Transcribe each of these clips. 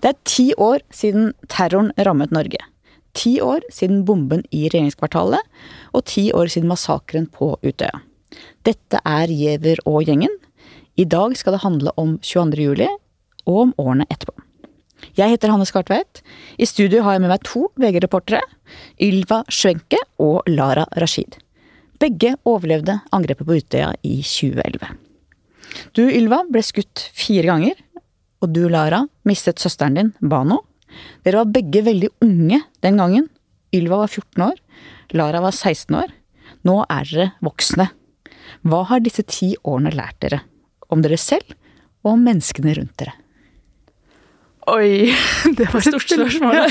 Det er ti år siden terroren rammet Norge. Ti år siden bomben i regjeringskvartalet, og ti år siden massakren på Utøya. Dette er Giæver og gjengen. I dag skal det handle om 22. juli, og om årene etterpå. Jeg heter Hanne Skartveit. I studio har jeg med meg to VG-reportere. Ylva Schwenke og Lara Rashid. Begge overlevde angrepet på Utøya i 2011. Du, Ylva, ble skutt fire ganger, og du, Lara, mistet søsteren din, Bano. Dere var begge veldig unge den gangen. Ylva var 14 år, Lara var 16 år. Nå er dere voksne. Hva har disse ti årene lært dere? Om dere selv, og om menneskene rundt dere? Oi, det var et stort spørsmål.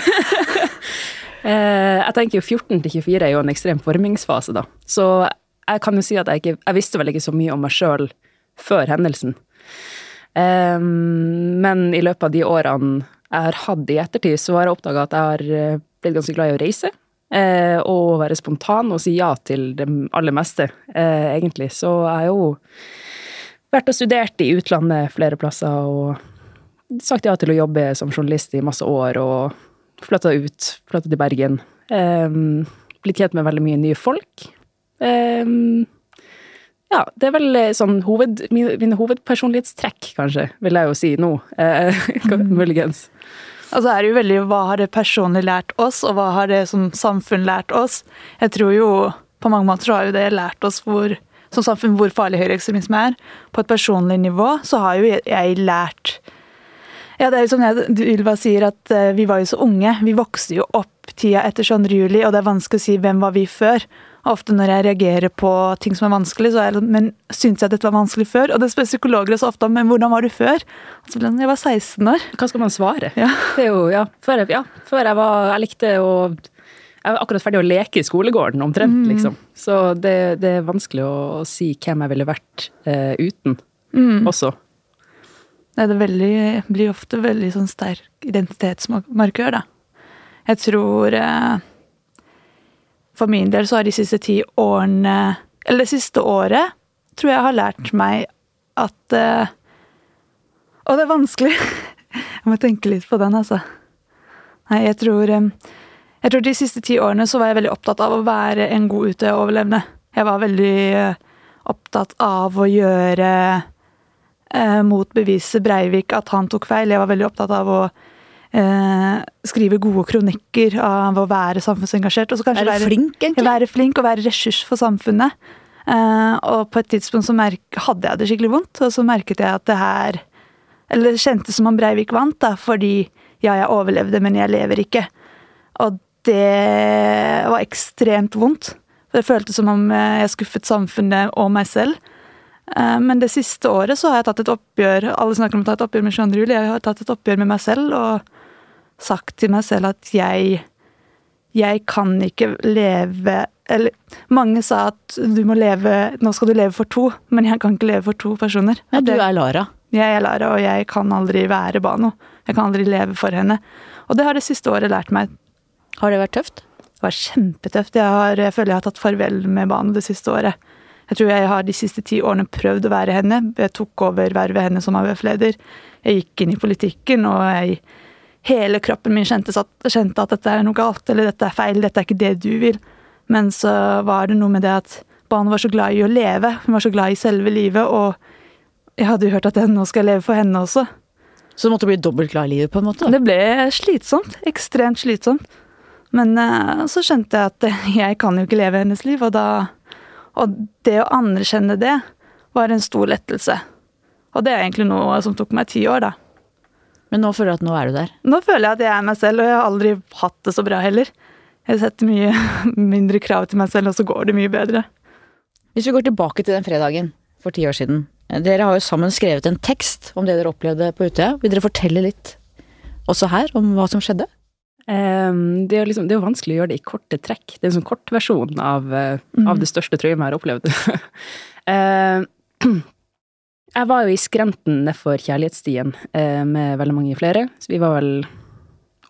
Eh, jeg tenker jo 14 til 24 er jo en ekstrem formingsfase, da. Så jeg kan jo si at jeg ikke Jeg visste vel ikke så mye om meg sjøl før hendelsen. Men i løpet av de årene jeg har hatt i ettertid, så har jeg oppdaga at jeg har eh, blitt ganske glad i å reise. Eh, og være spontan og si ja til det aller meste, egentlig. Så jeg har jo vært og studert i utlandet flere plasser og sagt ja til å jobbe som journalist i masse år og flytta ut. Flytta til Bergen. Um, blitt kjent med veldig mye nye folk. Um, ja, det er vel eh, sånn hoved, mine, mine, hovedpersonlighetstrekk, kanskje, vil jeg jo si nå. Eh, muligens. Altså er det jo veldig hva har det personlig lært oss, og hva har det som samfunn lært oss? Jeg tror jo på mange måter så har jo det lært oss hvor, som samfunn hvor farlig høyreekstremisme er. På et personlig nivå så har jo jeg lært ja, det er jo som Ylva sier, at uh, vi var jo så unge. Vi vokste jo opp tida etter 22. juli, og det er vanskelig å si hvem var vi før. Ofte når jeg reagerer på ting som er vanskelig, så er jeg, men syns jeg dette var vanskelig før? Og det spør psykologer så ofte om, men hvordan var du før? Altså, jeg var 16 år. Hva skal man svare? Ja. Det jo, ja, før, jeg, ja, før jeg var Jeg likte å jeg var akkurat ferdig å leke i skolegården, omtrent, mm. liksom. Så det, det, er vanskelig å, si hvem jeg ville vært eh, uten mm. også. Det veldig, blir ofte veldig sånn sterk identitetsmarkør, da. Jeg tror eh, For min del så har de siste ti årene Eller det siste året tror jeg har lært meg at eh, Og det er vanskelig. jeg må tenke litt på den, altså. Nei, jeg tror eh, Jeg tror de siste ti årene så var jeg veldig opptatt av å være en god utøverlevende. Jeg var veldig opptatt av å gjøre eh, mot beviset Breivik at han tok feil. Jeg var veldig opptatt av å eh, skrive gode kronikker, av å være samfunnsengasjert. Og så kanskje være, flink, egentlig? Være flink og være ressurs for samfunnet. Eh, og på et tidspunkt så hadde jeg det skikkelig vondt, og så merket jeg at det her Eller det kjentes som om Breivik vant, da, fordi ja, jeg overlevde, men jeg lever ikke. Og det var ekstremt vondt. Det føltes som om jeg skuffet samfunnet og meg selv. Eh, men det siste året så har jeg tatt et oppgjør Alle snakker om å ta et oppgjør med 22. juli. Jeg har tatt et oppgjør med meg selv og sagt til meg selv at jeg Jeg kan ikke leve Eller mange sa at du må leve Nå skal du leve for to, men jeg kan ikke leve for to personer. Ja, du er Lara. Jeg er Lara, og jeg kan aldri være Bano. Jeg kan aldri leve for henne. Og det har det siste året lært meg. Har det vært tøft? Det var kjempetøft. Jeg, har, jeg føler jeg har tatt farvel med Bano det siste året. Jeg tror jeg har de siste ti årene prøvd å være henne. Jeg tok over vervet henne som AUF-leder. Jeg gikk inn i politikken, og jeg, hele kroppen min kjente, kjente, at dette er noe galt, eller dette er feil, dette er ikke det du vil. Men så var det noe med det at barnet var så glad i å leve. Hun var så glad i selve livet, og jeg hadde jo hørt at jeg, nå skal leve for henne også. Så du måtte bli dobbelt glad i livet, på en måte? Det ble slitsomt. Ekstremt slitsomt. Men uh, så skjønte jeg at jeg kan jo ikke leve hennes liv, og da og det å anerkjenne det var en stor lettelse. Og det er egentlig noe som tok meg ti år, da. Men nå føler du at nå er du der? Nå føler jeg at jeg er meg selv, og jeg har aldri hatt det så bra heller. Jeg setter mye mindre krav til meg selv, og så går det mye bedre. Hvis vi går tilbake til den fredagen for ti år siden. Dere har jo sammen skrevet en tekst om det dere opplevde på Utøya. Vil dere fortelle litt også her om hva som skjedde? Um, det, er liksom, det er jo vanskelig å gjøre det i korte trekk. Det er en sånn kortversjon av, uh, mm. av det største traumet jeg har opplevd. uh, jeg var jo i skrenten nedfor Kjærlighetsstien uh, med veldig mange flere. Så vi var vel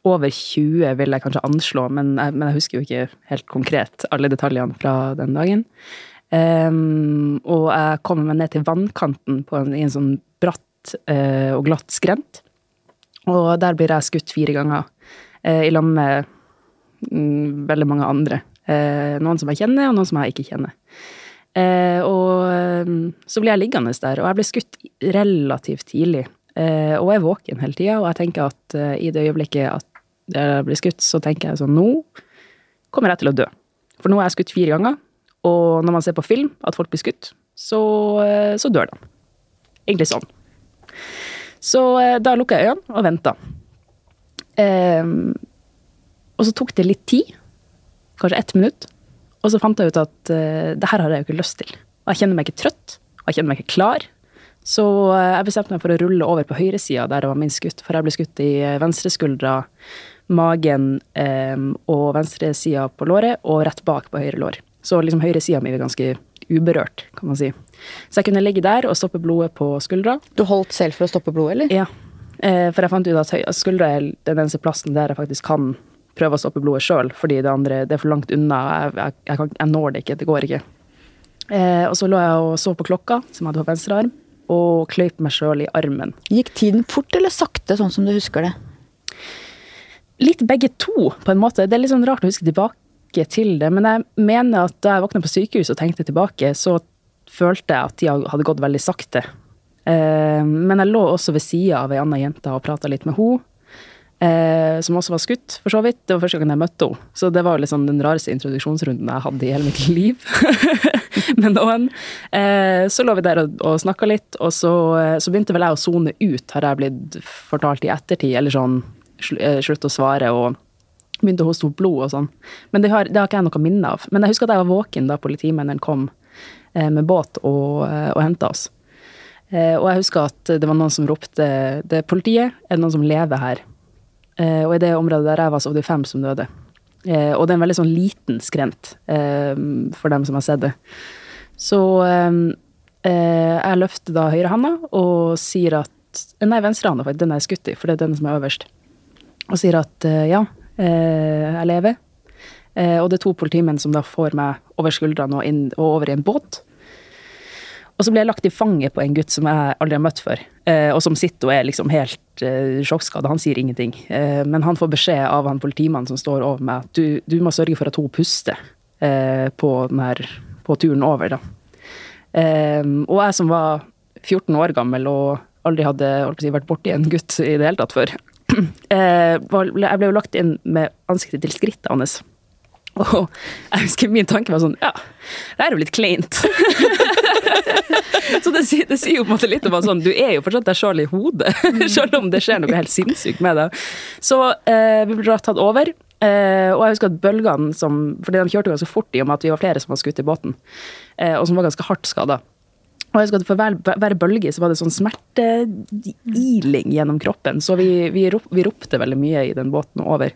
over 20, vil jeg kanskje anslå, men jeg, men jeg husker jo ikke helt konkret alle detaljene fra den dagen. Um, og jeg kommer meg ned til vannkanten en, i en sånn bratt og glatt skrent. Og der blir jeg skutt fire ganger, uh, i lag med um, veldig mange andre. Uh, noen som jeg kjenner, og noen som jeg ikke kjenner. Eh, og eh, så blir jeg liggende der, og jeg blir skutt relativt tidlig. Eh, og er våken hele tida, og jeg tenker at eh, i det øyeblikket at jeg blir skutt, så tenker jeg sånn Nå kommer jeg til å dø. For nå er jeg skutt fire ganger, og når man ser på film at folk blir skutt, så, eh, så dør de. Egentlig sånn. Så eh, da lukka jeg øynene og venta. og så tok det litt tid, kanskje ett minutt, og så fant jeg ut at uh, det her har jeg jo ikke lyst til. Og jeg kjenner meg ikke trøtt, og jeg kjenner meg ikke klar. Så uh, jeg bestemte meg for å rulle over på høyresida, der det var minst skutt. For jeg ble skutt i eh, venstreskuldra, magen um, og venstresida på låret, og rett bak på høyre lår. Så liksom høyresida mi var ganske uberørt, kan man si. Så jeg kunne ligge der og stoppe blodet på skuldra. Du holdt selv for å stoppe blodet, eller? Ja, for jeg fant ut at skuldra er den eneste plassen der jeg faktisk kan prøve å stoppe blodet sjøl, fordi det andre det er for langt unna. Jeg, jeg, jeg, kan, jeg når det ikke, det går ikke. Eh, og så lå jeg og så på klokka, som jeg hadde på venstre arm, og kløyp meg sjøl i armen. Gikk tiden fort eller sakte, sånn som du husker det? Litt begge to, på en måte. Det er litt sånn rart å huske tilbake til det, men jeg mener at da jeg våkna på sykehus og tenkte tilbake, så følte jeg at tida hadde gått veldig sakte. Eh, men jeg lå også ved sida av ei anna jente og prata litt med henne. Eh, som også var skutt, for så vidt. Det var første gang jeg møtte henne. Så det var liksom den rareste introduksjonsrunden jeg hadde i hele mitt liv. med noen. Eh, så lå vi der og, og snakka litt, og så, eh, så begynte vel jeg å sone ut, har jeg blitt fortalt i ettertid. Eller sånn eh, slutt å svare og begynte å hoste opp blod og sånn. Men det har, det har ikke jeg noe minne av. Men jeg husker at jeg var våken da politimennene kom eh, med båt og, eh, og henta oss. Og jeg husker at det var noen som ropte det er politiet, er det noen som lever her? Eh, og i det området der jeg var, så var det fem som døde. Eh, og det er en veldig sånn liten skrent eh, for dem som har sett det. Så jeg løfter da høyrehånda og sier at Nei, venstrehånda, faktisk. Den er skutt i, for det er den som er øverst. Og sier at ja, jeg lever. Og det er to politimenn som da får meg over skuldrene og, inn, og over i en båt. Og så ble jeg lagt i fanget på en gutt som jeg aldri har møtt før, eh, og som sitter og er liksom helt eh, sjokkskada. Han sier ingenting. Eh, men han får beskjed av han politimannen som står over meg, at du, du må sørge for at hun puster eh, på, her, på turen over. Da. Og jeg som var 14 år gammel og aldri hadde si, vært borti en gutt i det hele tatt før, jeg ble jo lagt inn med ansiktet til skrittet hans. Og jeg husker min tanke var sånn Ja, det er jo litt kleint. så det, det sier jo på en måte litt om at sånn, du er jo fortsatt deg sjøl i hodet, selv om det skjer noe helt sinnssykt med deg. Så eh, vi ble tatt over. Eh, og jeg husker at bølgene som Fordi de kjørte ganske fort i og med at vi var flere som var skutt i båten, eh, og som var ganske hardt skada. Og jeg husker at For hver, hver bølge så var det sånn smerteiling gjennom kroppen, så vi, vi, rop, vi ropte veldig mye i den båten over.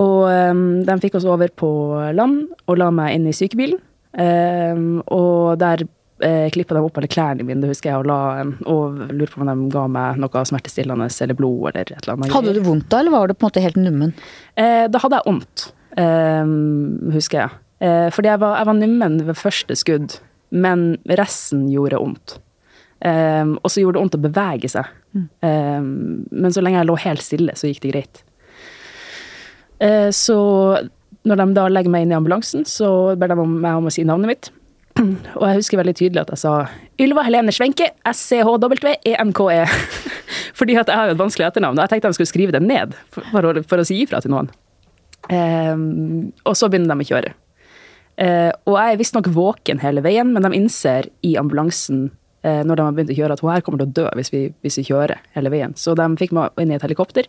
Og um, de fikk oss over på land og la meg inn i sykebilen. Um, og der uh, klippa de opp alle klærne mine, det husker jeg, og, la, og lurte på om de ga meg noe smertestillende eller blod eller et eller annet. Hadde du vondt da, eller var du på en måte helt nummen? Eh, da hadde jeg vondt, um, husker jeg. Eh, fordi jeg var, jeg var nummen ved første skudd, men resten gjorde vondt. Um, og så gjorde det vondt å bevege seg. Um, men så lenge jeg lå helt stille, så gikk det greit. Eh, så når de da legger meg inn i ambulansen, så ber de meg om å si navnet mitt. Og jeg husker veldig tydelig at jeg sa Ylva Helene Schwenke, SCHW-ENKE. Fordi at jeg har jo et vanskelig etternavn, og jeg tenkte de skulle skrive det ned for, for, å, for å si ifra til noen. Um, og så begynner de å kjøre. Uh, og jeg er visstnok våken hele veien, men de innser i ambulansen uh, når de har begynt å kjøre, at hun her kommer til å dø hvis vi, hvis vi kjører hele veien. Så de fikk meg inn i et helikopter.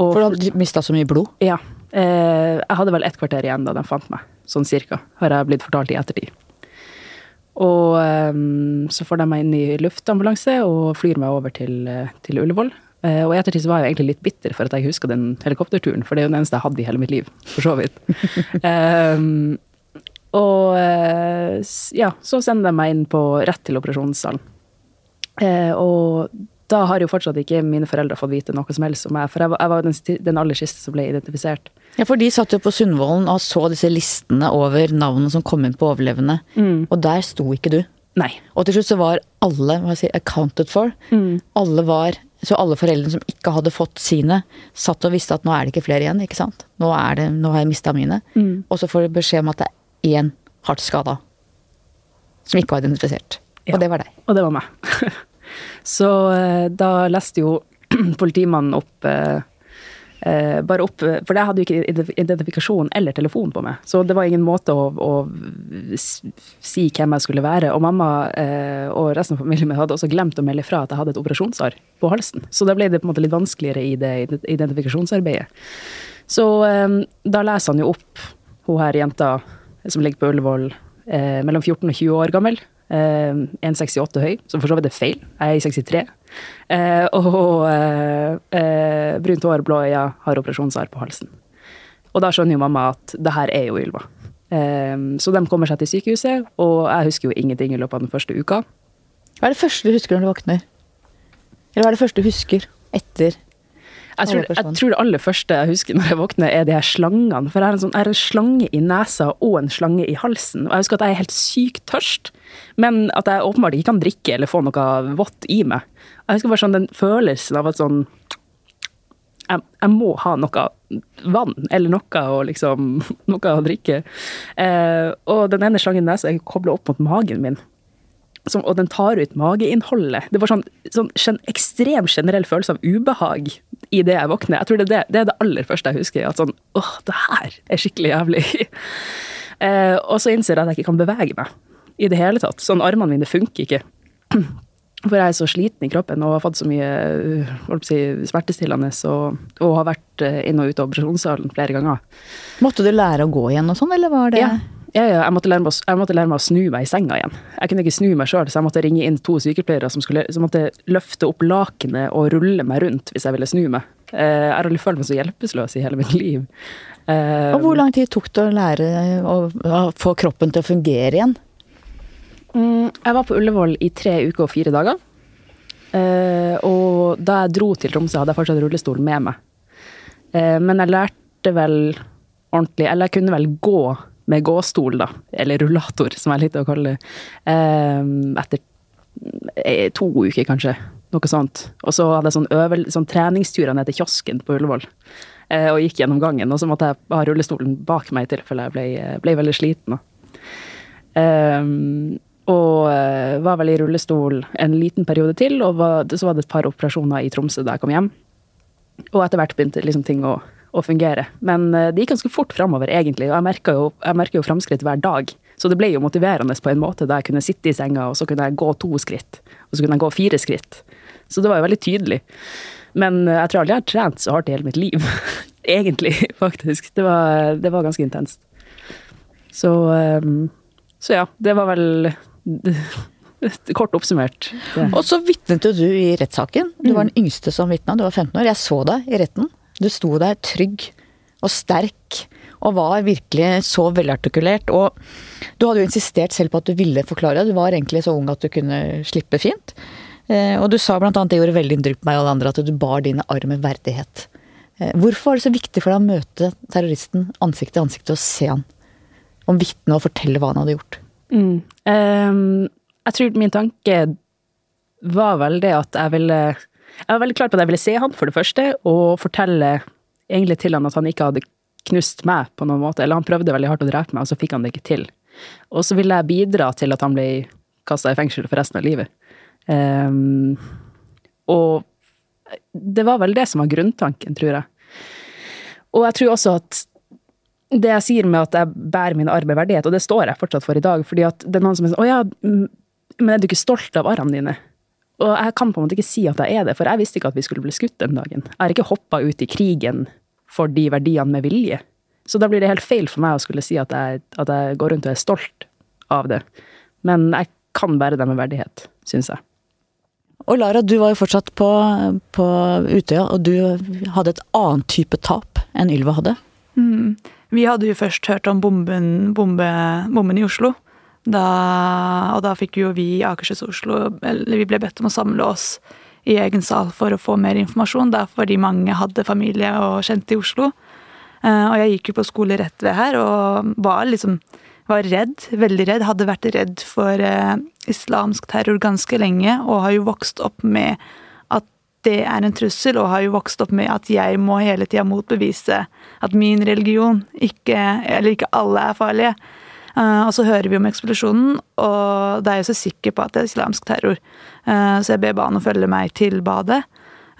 Og For du hadde mista så mye blod? ja. Eh, jeg hadde vel et kvarter igjen da de fant meg, sånn cirka, har jeg blitt fortalt i ettertid. Og eh, så får de meg inn i luftambulanse og flyr meg over til, eh, til Ullevål. Eh, og i ettertid så var jeg egentlig litt bitter for at jeg huska den helikopterturen, for det er jo den eneste jeg hadde i hele mitt liv, for så vidt. Eh, og ja, så sender de meg inn på rett til operasjonssalen. Eh, og da har jo fortsatt ikke mine foreldre fått vite noe som helst om meg, for jeg var, jeg var den, den aller siste som ble identifisert. Ja, for de satt jo på Sundvolden og så disse listene over navnene som kom inn på overlevende, og der sto ikke du. Nei. Og til slutt så var alle hva si, accounted for. Alle var Så alle foreldrene som ikke hadde fått sine, satt og visste at nå er det ikke flere igjen. ikke sant? Nå, det, nå har jeg mista mine. Mm. Og så får du beskjed om at det er én hardt skada som ikke var identifisert. Ja. Og det var deg. Og det var meg. Så eh, da leste jo politimannen opp eh, eh, bare opp, For jeg hadde jo ikke identifikasjon eller telefon på meg. Så det var ingen måte å, å si hvem jeg skulle være. Og mamma eh, og resten av familien min hadde også glemt å melde fra at jeg hadde et operasjonsarr på halsen. Så da ble det på en måte litt vanskeligere i det identifikasjonsarbeidet. Så eh, da leser han jo opp hun her jenta som ligger på Ullevål, eh, mellom 14 og 20 år gammel. Eh, 1,68 høy, som for så vidt er feil. Jeg er 63. Eh, og eh, eh, brunt hår, blå øyne, har operasjonsarr på halsen. Og da skjønner jo mamma at det her er jo Ylva. Eh, så de kommer seg til sykehuset, og jeg husker jo ingenting i løpet av den første uka. Hva er det første du husker når du våkner? Eller hva er det første du husker etter Jeg tror, jeg tror det aller første jeg husker når jeg våkner, er de her slangene. For jeg har en, sånn, jeg har en slange i nesa og en slange i halsen. Og jeg husker at jeg er helt sykt tørst, men at jeg åpenbart ikke kan drikke eller få noe vått i meg. Jeg husker bare sånn den følelsen av at sånn jeg, jeg må ha noe vann, eller noe å liksom Noe å drikke. Eh, og den ene slangen i nesa jeg kobla opp mot magen min. Som, og den tar ut mageinnholdet. Det var sånn, sånn ekstrem generell følelse av ubehag i det jeg våkner. Jeg tror det er det, det, er det aller første jeg husker. At sånn, åh, det her er skikkelig jævlig. eh, og så innser jeg at jeg ikke kan bevege meg i det hele tatt. Sånn, armene mine funker ikke. For jeg er så sliten i kroppen og har fått så mye å si, smertestillende og, og har vært uh, inn og ut av operasjonssalen flere ganger. Måtte du lære å gå igjen og sånn, eller var det Ja, ja, ja jeg, måtte å- jeg måtte lære meg å snu meg i senga igjen. Jeg kunne ikke snu meg sjøl, så jeg måtte ringe inn to sykepleiere som, skulle, som måtte løfte opp lakenet og rulle meg rundt hvis jeg ville snu meg. Eh, jeg har aldri følt meg så hjelpeløs i hele mitt liv. Eh, Og hvor lang tid tok det å lære å, å få kroppen til å fungere igjen? Mm, jeg var på Ullevål i tre uker og fire dager. Eh, og da jeg dro til Tromsø, hadde jeg fortsatt rullestol med meg. Eh, men jeg lærte vel ordentlig Eller jeg kunne vel gå med gåstol, da. Eller rullator, som jeg liker å kalle det. Eh, etter to uker, kanskje. Noe sånt. Og så hadde jeg sånn, øvel, sånn treningsturer ned til kiosken på Ullevål. og gikk gjennom gangen. Og så måtte jeg ha rullestolen bak meg i tilfelle jeg ble, ble veldig sliten. da. Og eh, var vel i rullestol en liten periode til, og var, så var det et par operasjoner i Tromsø da jeg kom hjem. Og etter hvert begynte liksom ting å, å fungere. Men eh, det gikk ganske fort framover, egentlig. Og jeg merka jo, jeg jo framskritt hver dag. Så det ble jo motiverende på en måte, da jeg kunne sitte i senga, og så kunne jeg gå to skritt. Og så kunne jeg gå fire skritt. Så det var jo veldig tydelig. Men eh, jeg tror aldri jeg har trent så hardt i hele mitt liv. egentlig, faktisk. Det var, det var ganske intenst. Så, så ja, det var vel Kort oppsummert. Ja. Og så vitnet jo du i rettssaken. Du var den yngste som vitna, du var 15 år. Jeg så deg i retten. Du sto der trygg og sterk og var virkelig så velartikulert. Og du hadde jo insistert selv på at du ville forklare. Du var egentlig så ung at du kunne slippe fint. Eh, Og du sa blant annet, det gjorde veldig inntrykk på meg og alle andre, at du bar dine arr med verdighet. Eh, Hvorfor var det så viktig for deg å møte terroristen ansikt til ansikt og se han? Om vitne og fortelle hva han hadde gjort? Mm. Um, jeg tror min tanke var vel det at jeg ville Jeg var veldig klar på at jeg ville se han, for det første, og fortelle egentlig til han at han ikke hadde knust meg på noen måte. Eller han prøvde veldig hardt å drepe meg, og så fikk han det ikke til. Og så ville jeg bidra til at han ble kasta i fengsel for resten av livet. Um, og det var vel det som var grunntanken, tror jeg. Og jeg tror også at det jeg sier med at jeg bærer min arv med verdighet, og det står jeg fortsatt for i dag, fordi at det er noen som er sånn Å ja, men er du ikke stolt av arrene dine? Og jeg kan på en måte ikke si at jeg er det, for jeg visste ikke at vi skulle bli skutt den dagen. Jeg har ikke hoppa ut i krigen for de verdiene med vilje. Så da blir det helt feil for meg å skulle si at jeg, at jeg går rundt og er stolt av det. Men jeg kan bære det med verdighet, syns jeg. Og Lara, du var jo fortsatt på, på Utøya, og du hadde et annet type tap enn Ylva hadde. Mm. Vi hadde jo først hørt om bomben, bombe, bomben i Oslo. Da, og da fikk jo vi Akershus Oslo eller Vi ble bedt om å samle oss i egen sal for å få mer informasjon, da, fordi mange hadde familie og kjente i Oslo. Eh, og jeg gikk jo på skole rett ved her og var liksom var redd, veldig redd. Hadde vært redd for eh, islamsk terror ganske lenge, og har jo vokst opp med det er en trussel, og har jo vokst opp med at jeg må hele tida motbevise at min religion ikke Eller ikke alle er farlige. Uh, og så hører vi om eksplosjonen, og da er jeg så sikker på at det er islamsk terror. Uh, så jeg ber å følge meg til badet.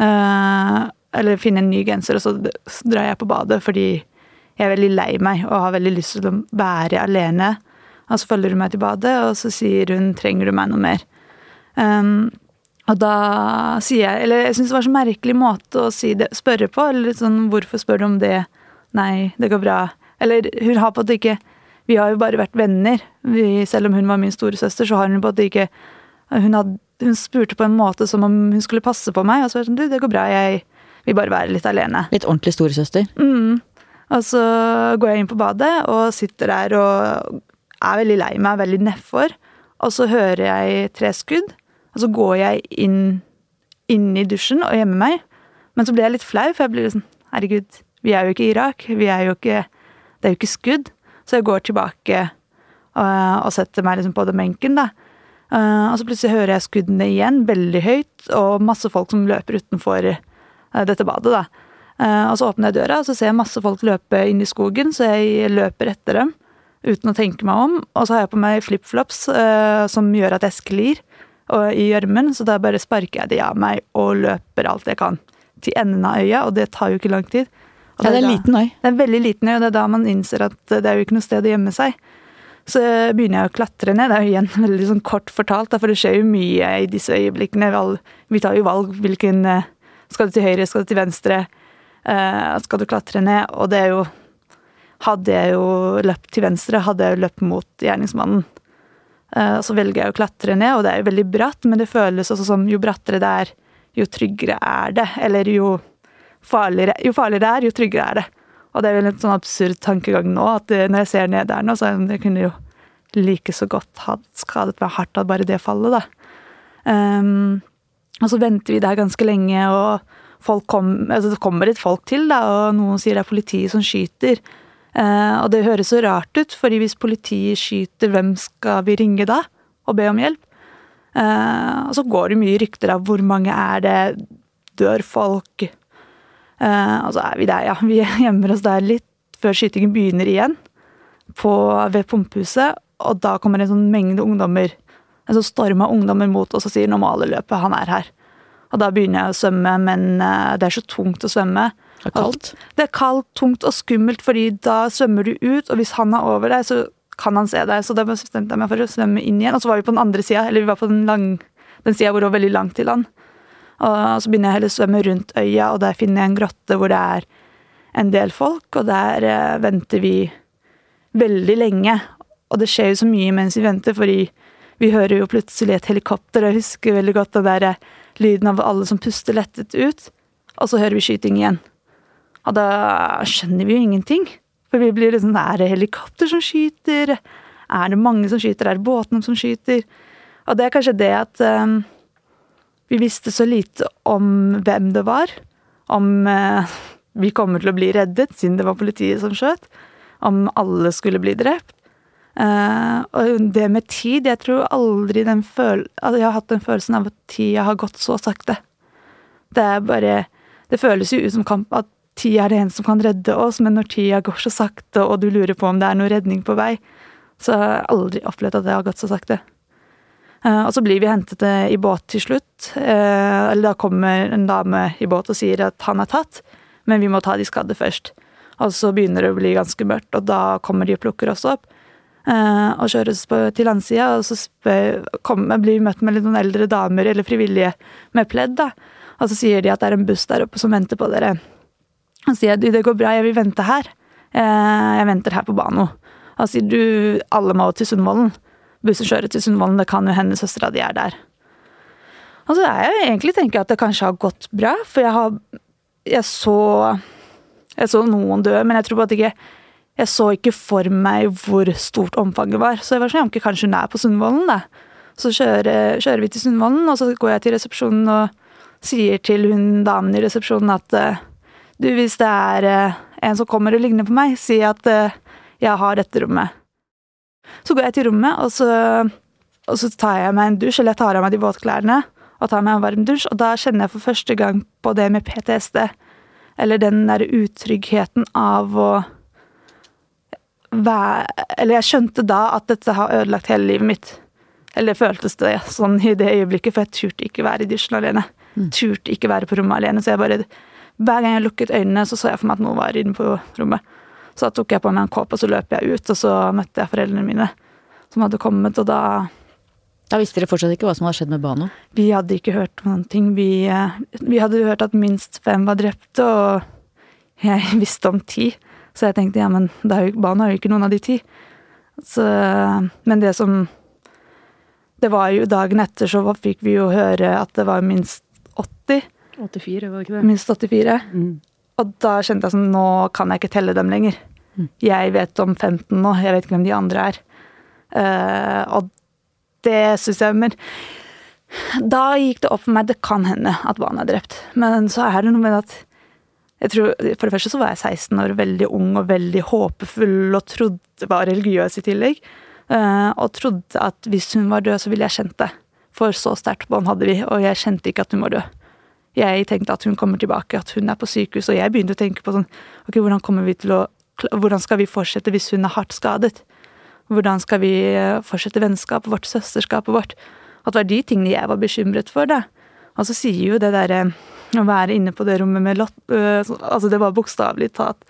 Uh, eller finne en ny genser, og så drar jeg på badet fordi jeg er veldig lei meg og har veldig lyst til å være alene. Og så følger hun meg til badet, og så sier hun 'trenger du meg noe mer'? Um, og da sier jeg Eller jeg syns det var så merkelig måte å si det, spørre på. Eller sånn 'hvorfor spør du om det'? Nei, det går bra. Eller hun har på at det ikke Vi har jo bare vært venner. Vi, selv om hun var min storesøster, så har hun på at det ikke hun, had, hun, spurte på en måte som om hun skulle passe på meg. Og så var det sånn 'du, det går bra, jeg vil bare være litt alene'. Litt ordentlig storesøster? Mm. Og så går jeg inn på badet og sitter der og er veldig lei meg, veldig nedfor. Og så hører jeg tre skudd. Og så går jeg inn, inn i dusjen og gjemmer meg. Men så blir jeg litt flau, for jeg blir sånn Herregud, vi er jo ikke i Irak. Vi er jo ikke Det er jo ikke skudd. Så jeg går tilbake og, og setter meg liksom på den benken, da. Uh, og så plutselig hører jeg skuddene igjen, veldig høyt, og masse folk som løper utenfor uh, dette badet, da. Og så åpner jeg døra, og så ser jeg masse folk løpe inn i skogen, så jeg løper etter dem uten å tenke meg om. Og så har jeg på meg flipflops som gjør at jeg sklir i gjørmen, så da bare sparker jeg de av meg og løper alt jeg kan til enden av øya, og det tar jo ikke lang tid. Og ja, det er en liten øy. Det er en veldig liten øy, og det er da man innser at det er jo ikke noe sted å gjemme seg. Så begynner jeg å klatre ned. Det er jo igjen veldig sånn kort fortalt, for det skjer jo mye i disse øyeblikkene. Vi tar jo valg hvilken eh, Skal du til høyre, skal du til venstre? Eh, skal du klatre ned? Og det er jo Hadde jeg jo løpt til venstre, hadde jeg jo løpt mot gjerningsmannen. Eh, så velger jeg å klatre ned, og det er jo veldig bratt, men det føles også som jo brattere det er, jo tryggere er det. Eller jo farligere, jo farligere det er, jo tryggere er det. Og det er vel en sånn absurd tankegang nå, at når jeg ser ned der nå, så jeg det, kunne jo like så godt ha skadet meg hardt av bare det fallet, da. Um, og så venter vi der ganske lenge, og folk kom, altså det kommer litt folk til, da, og noen sier det er politiet som skyter. Eh, og det høres så rart ut, fordi hvis politiet skyter, hvem skal vi ringe da og be om hjelp? Eh, og så går det mye rykter av hvor mange er det, dør folk? Eh, og så er vi der, ja. Vi gjemmer oss der litt før skytingen begynner igjen, på, ved pumpehuset. Og da kommer en sånn mengde ungdommer, en sånn storm av ungdommer mot oss og sier 'nå må alle løpe, han er her'. Og da begynner jeg å svømme, men det er så tungt å svømme. Det er kaldt? Det er kaldt, tungt og skummelt, fordi da svømmer du ut, og hvis han er over deg, så kan han se deg. Så da bestemte jeg meg for å svømme inn igjen. Og så var vi på den andre sida, eller vi var på den, lang, den sida hvor det var veldig langt til land. Og så begynner jeg heller å svømme rundt øya, og der finner jeg en grotte hvor det er en del folk, og der eh, venter vi veldig lenge. Og det skjer jo så mye mens vi venter, fordi vi hører jo plutselig et helikopter, og jeg husker veldig godt den der eh, lyden av alle som puster lettet ut, og så hører vi skyting igjen. Og da skjønner vi jo ingenting. For vi blir liksom Er det helikopter som skyter? Er det mange som skyter? Er det båtene som skyter? Og det er kanskje det at um, vi visste så lite om hvem det var. Om uh, vi kommer til å bli reddet, siden det var politiet som skjøt. Om alle skulle bli drept. Uh, og det med tid Jeg tror aldri den føl altså Jeg har hatt den følelsen av at tida har gått så sakte. Det er bare Det føles jo ut som kamp at tida er det en som kan redde oss, men når tida går så sakte, og du lurer på om det er noe redning på vei, så har jeg aldri opplevd at det har gått så sakte. Uh, og så blir vi hentet eh, i båt til slutt. Uh, eller da kommer en dame i båt og sier at han er tatt, men vi må ta de skadde først. Og så begynner det å bli ganske mørkt, og da kommer de og plukker oss opp. Og kjøres på, til landsida, og så spør, kommer, blir vi møtt med noen eldre damer eller frivillige med pledd. da. Og så sier de at det er en buss der oppe som venter på dere. Han sier du, det går bra, jeg vil vente her. Eh, jeg venter her på Bano. Han sier du, alle må til Sundvolden. Bussen kjører til Sundvolden, det kan jo hende søstera di er der. Og så er jeg egentlig tenker at det kanskje har gått bra, for jeg har Jeg så Jeg så noen dø, men jeg tror at ikke Jeg så ikke for meg hvor stort omfanget var. Så jeg var sånn, ikke kanskje hun er på Sundvolden, da. Så kjører, kjører vi til Sundvolden, og så går jeg til resepsjonen og sier til hun damen i resepsjonen at uh, du, hvis det er eh, en som kommer og ligner på meg, si at eh, jeg har dette rommet. Så går jeg til rommet, og så, og så tar jeg meg en dusj, eller jeg tar av meg de våtklærne, og tar meg en varm dusj, og da kjenner jeg for første gang på det med PTSD. Eller den derre utryggheten av å være Eller jeg skjønte da at dette har ødelagt hele livet mitt. Eller føltes det sånn i det øyeblikket, for jeg turte ikke være i dusjen alene. Turte ikke være på rommet alene. Så jeg bare Hver gang jeg lukket øynene, så så jeg for meg at noen var inne på rommet. Så da tok jeg på meg en kåpe, og så løp jeg ut, og så møtte jeg foreldrene mine som hadde kommet, og da Da visste dere fortsatt ikke hva som hadde skjedd med Bano? Vi hadde ikke hørt noen ting. Vi, eh, vi hadde hørt at minst fem var drepte, og jeg visste om ti. Så jeg tenkte ja, men det er jo, Bano er jo ikke noen av de ti. Så, men det som Det var jo dagen etter så fikk vi jo høre at det var minst 80. 84, var det ikke det? Minst 84. Mm. Og da kjente jeg sånn Nå kan jeg ikke telle dem lenger. Jeg vet om 15 nå, jeg vet ikke hvem de andre er. Uh, og det syns jeg Men da gikk det opp for meg det kan hende at barnet er drept. Men så er det noe med at jeg tror, For det første så var jeg 16 år, veldig ung og veldig håpefull og trodde var religiøs i tillegg. Uh, og trodde at hvis hun var død, så ville jeg kjent det. For så sterkt bånd hadde vi, og jeg kjente ikke at hun var død. Jeg tenkte at hun kommer tilbake, at hun er på sykehus, og jeg begynte å tenke på sånn Ok, hvordan kommer vi til å Hvordan skal vi fortsette hvis hun er hardt skadet? Hvordan skal vi eh, fortsette vennskapet vårt, søsterskapet vårt? At det var de tingene jeg var bekymret for, da. Og så sier jo det derre å være inne på det rommet med lott... øh, altså det var bokstavelig talt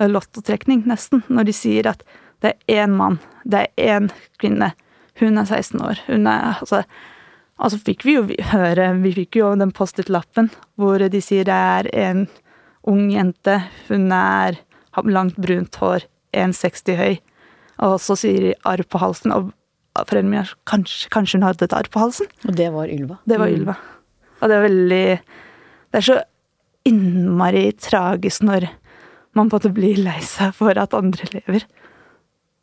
øh, lottotrekning, nesten, når de sier at det er én mann, det er én kvinne, hun er 16 år, hun er altså Og så fikk vi jo høre, vi fikk jo den Post-It-lappen hvor de sier det er en ung jente, hun er har langt brunt hår, 1,60 høy, og så sier de arr på halsen, og foreldrene mine kanskje, kanskje hun hadde et arr på halsen? Og det var Ylva. Det var Ylva. Og det er veldig Det er så innmari tragisk når man på en måte blir lei seg for at andre lever.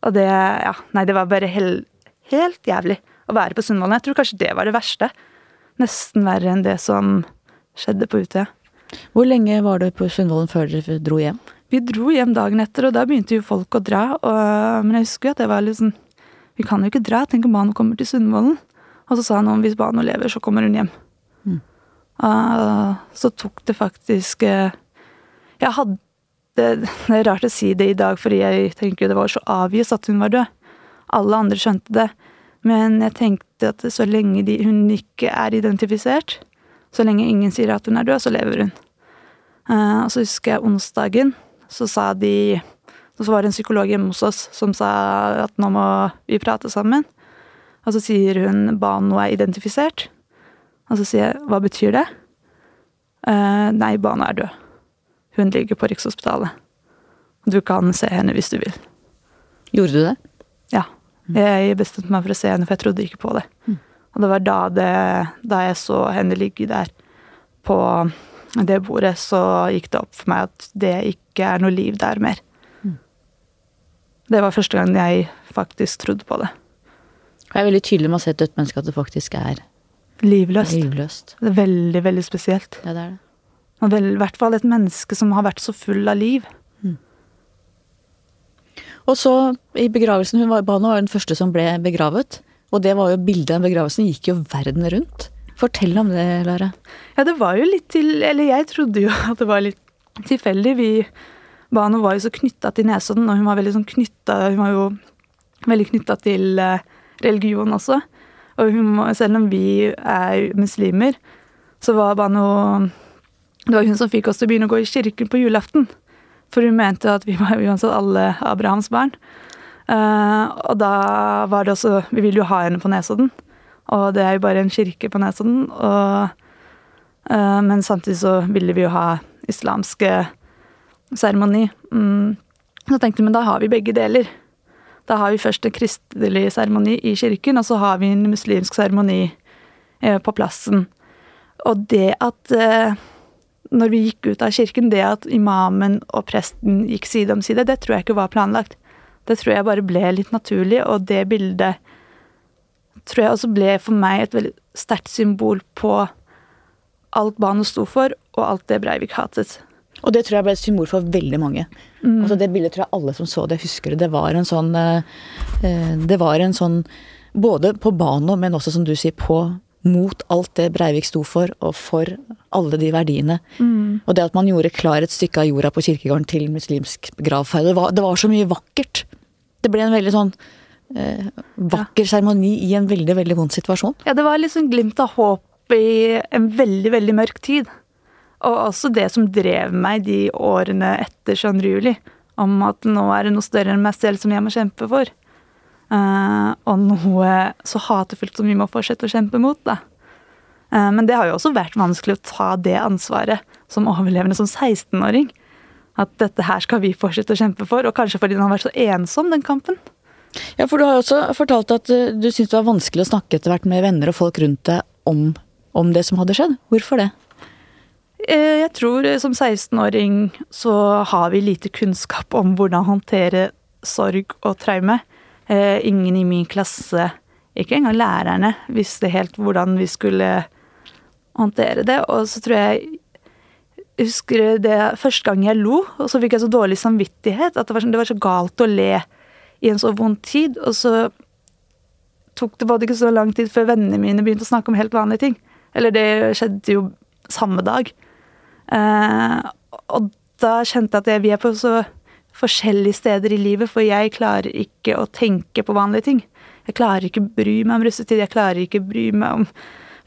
Og det Ja, nei, det var bare hel, helt jævlig å være på Sundvolden. Jeg tror kanskje det var det verste. Nesten verre enn det som skjedde på Utøya. Hvor lenge var du på Sundvolden før dere dro hjem? Vi dro hjem dagen etter, og da begynte jo folk å dra. Og, men jeg husker jo at det var liksom Vi kan jo ikke dra. Tenk om Bano kommer til Sundvolden. Og så sa han om hvis Bano lever, så kommer hun hjem. Uh, så tok det faktisk uh, Jeg hadde Det er rart å si det i dag, fordi jeg tenker det var så avgjort at hun var død. Alle andre skjønte det. Men jeg tenkte at så lenge de, hun ikke er identifisert, så lenge ingen sier at hun er død, så lever hun. Uh, og så husker jeg onsdagen, så sa de Så var det en psykolog hjemme hos oss som sa at nå må vi prate sammen. Og så sier hun Bano er identifisert. Og så sier jeg hva betyr det? Uh, nei, Bano er død. Hun ligger på Rikshospitalet. Du kan se henne hvis du vil. Gjorde du det? Ja. Jeg bestemte meg for å se henne, for jeg trodde ikke på det. Og det var da, det, da jeg så henne ligge der på det bordet, så gikk det opp for meg at det ikke er noe liv der mer. Det var første gang jeg faktisk trodde på det. Det er veldig tydelig med å se et dødt menneske at det faktisk er Livløst. livløst. Det er veldig, veldig spesielt. Ja, det er det. Og i hvert fall et menneske som har vært så full av liv. Og så i begravelsen, hun var, Bano var den første som ble begravet. Og det var jo bildet av begravelsen gikk jo verden rundt. Fortell om det, Lara. Ja, det var jo litt til Eller jeg trodde jo at det var litt tilfeldig. Vi Bano var jo så knytta til Nesodden, og hun var veldig sånn knytta Hun var jo veldig knytta til eh, religion også. Og hun, selv om vi er muslimer, så var Bano Det var hun som fikk oss til å begynne å gå i kirken på julaften. For hun mente at vi var uansett alle Abrahams barn. Uh, og da var det også Vi ville jo ha henne på Nesodden. Og det er jo bare en kirke på Nesodden. Og, uh, men samtidig så ville vi jo ha islamske seremoni. Mm. Så tenkte vi, men da har vi begge deler. Da har vi først en kristelig seremoni i kirken, og så har vi en muslimsk seremoni uh, på plassen. Og det at eh, når vi gikk ut av kirken, det at imamen og presten gikk side om side, det tror jeg ikke var planlagt. Det tror jeg bare ble litt naturlig, og det bildet tror jeg også ble for meg et veldig sterkt symbol på alt Bano sto for, og alt det Breivik hatet. Og det tror jeg ble et symbol for veldig mange. Altså det bildet tror jeg alle som så det, husker det. Det var en sånn eh, eh, Det var en sånn Både på Bano, men også som du sier, på mot alt det Breivik sto for, og for alle de verdiene. Og det at man gjorde klar et stykke av jorda på kirkegården til muslimsk gravferd. Det, var- det var så mye vakkert. Det ble en veldig sånn eh, vakker seremoni i en veldig, veldig vond situasjon. Ja, det var liksom glimt av håp i en veldig, veldig mørk tid. Og også det som drev meg de årene etter 22. juli, om at nå er det noe større enn meg selv som jeg må kjempe for. Eh, og noe så hatefullt som vi må fortsette å kjempe mot, da. Uh, men det har jo også vært vanskelig å ta det ansvaret som overlevende som 16-åring. At dette her skal vi fortsette å kjempe for, og kanskje fordi den har vært så ensom, den kampen. Ja, for du har jo også fortalt at eh, du syntes det var vanskelig å snakke etter hvert med venner og folk rundt deg om, om det som hadde skjedd. Hvorfor det? Uh, Jeg tror som 16-åring så har vi lite kunnskap om hvordan håndtere sorg og traume. Eh, Ingen i min klasse, ikke engang lærerne, visste helt hvordan vi skulle håndtere det. Og så tror jeg jeg husker det første gang jeg lo, og så fikk jeg så dårlig samvittighet at det var, sånn- det var så galt å le i en så vond tid. Og så tok det både ikke så lang tid før vennene mine begynte å snakke om helt vanlige ting. Eller det skjedde jo samme dag. Eh, og da kjente jeg at vi er på så forskjellige steder i livet, for jeg klarer ikke å tenke på vanlige ting. Jeg klarer ikke å bry meg om russetid, jeg klarer ikke å bry meg om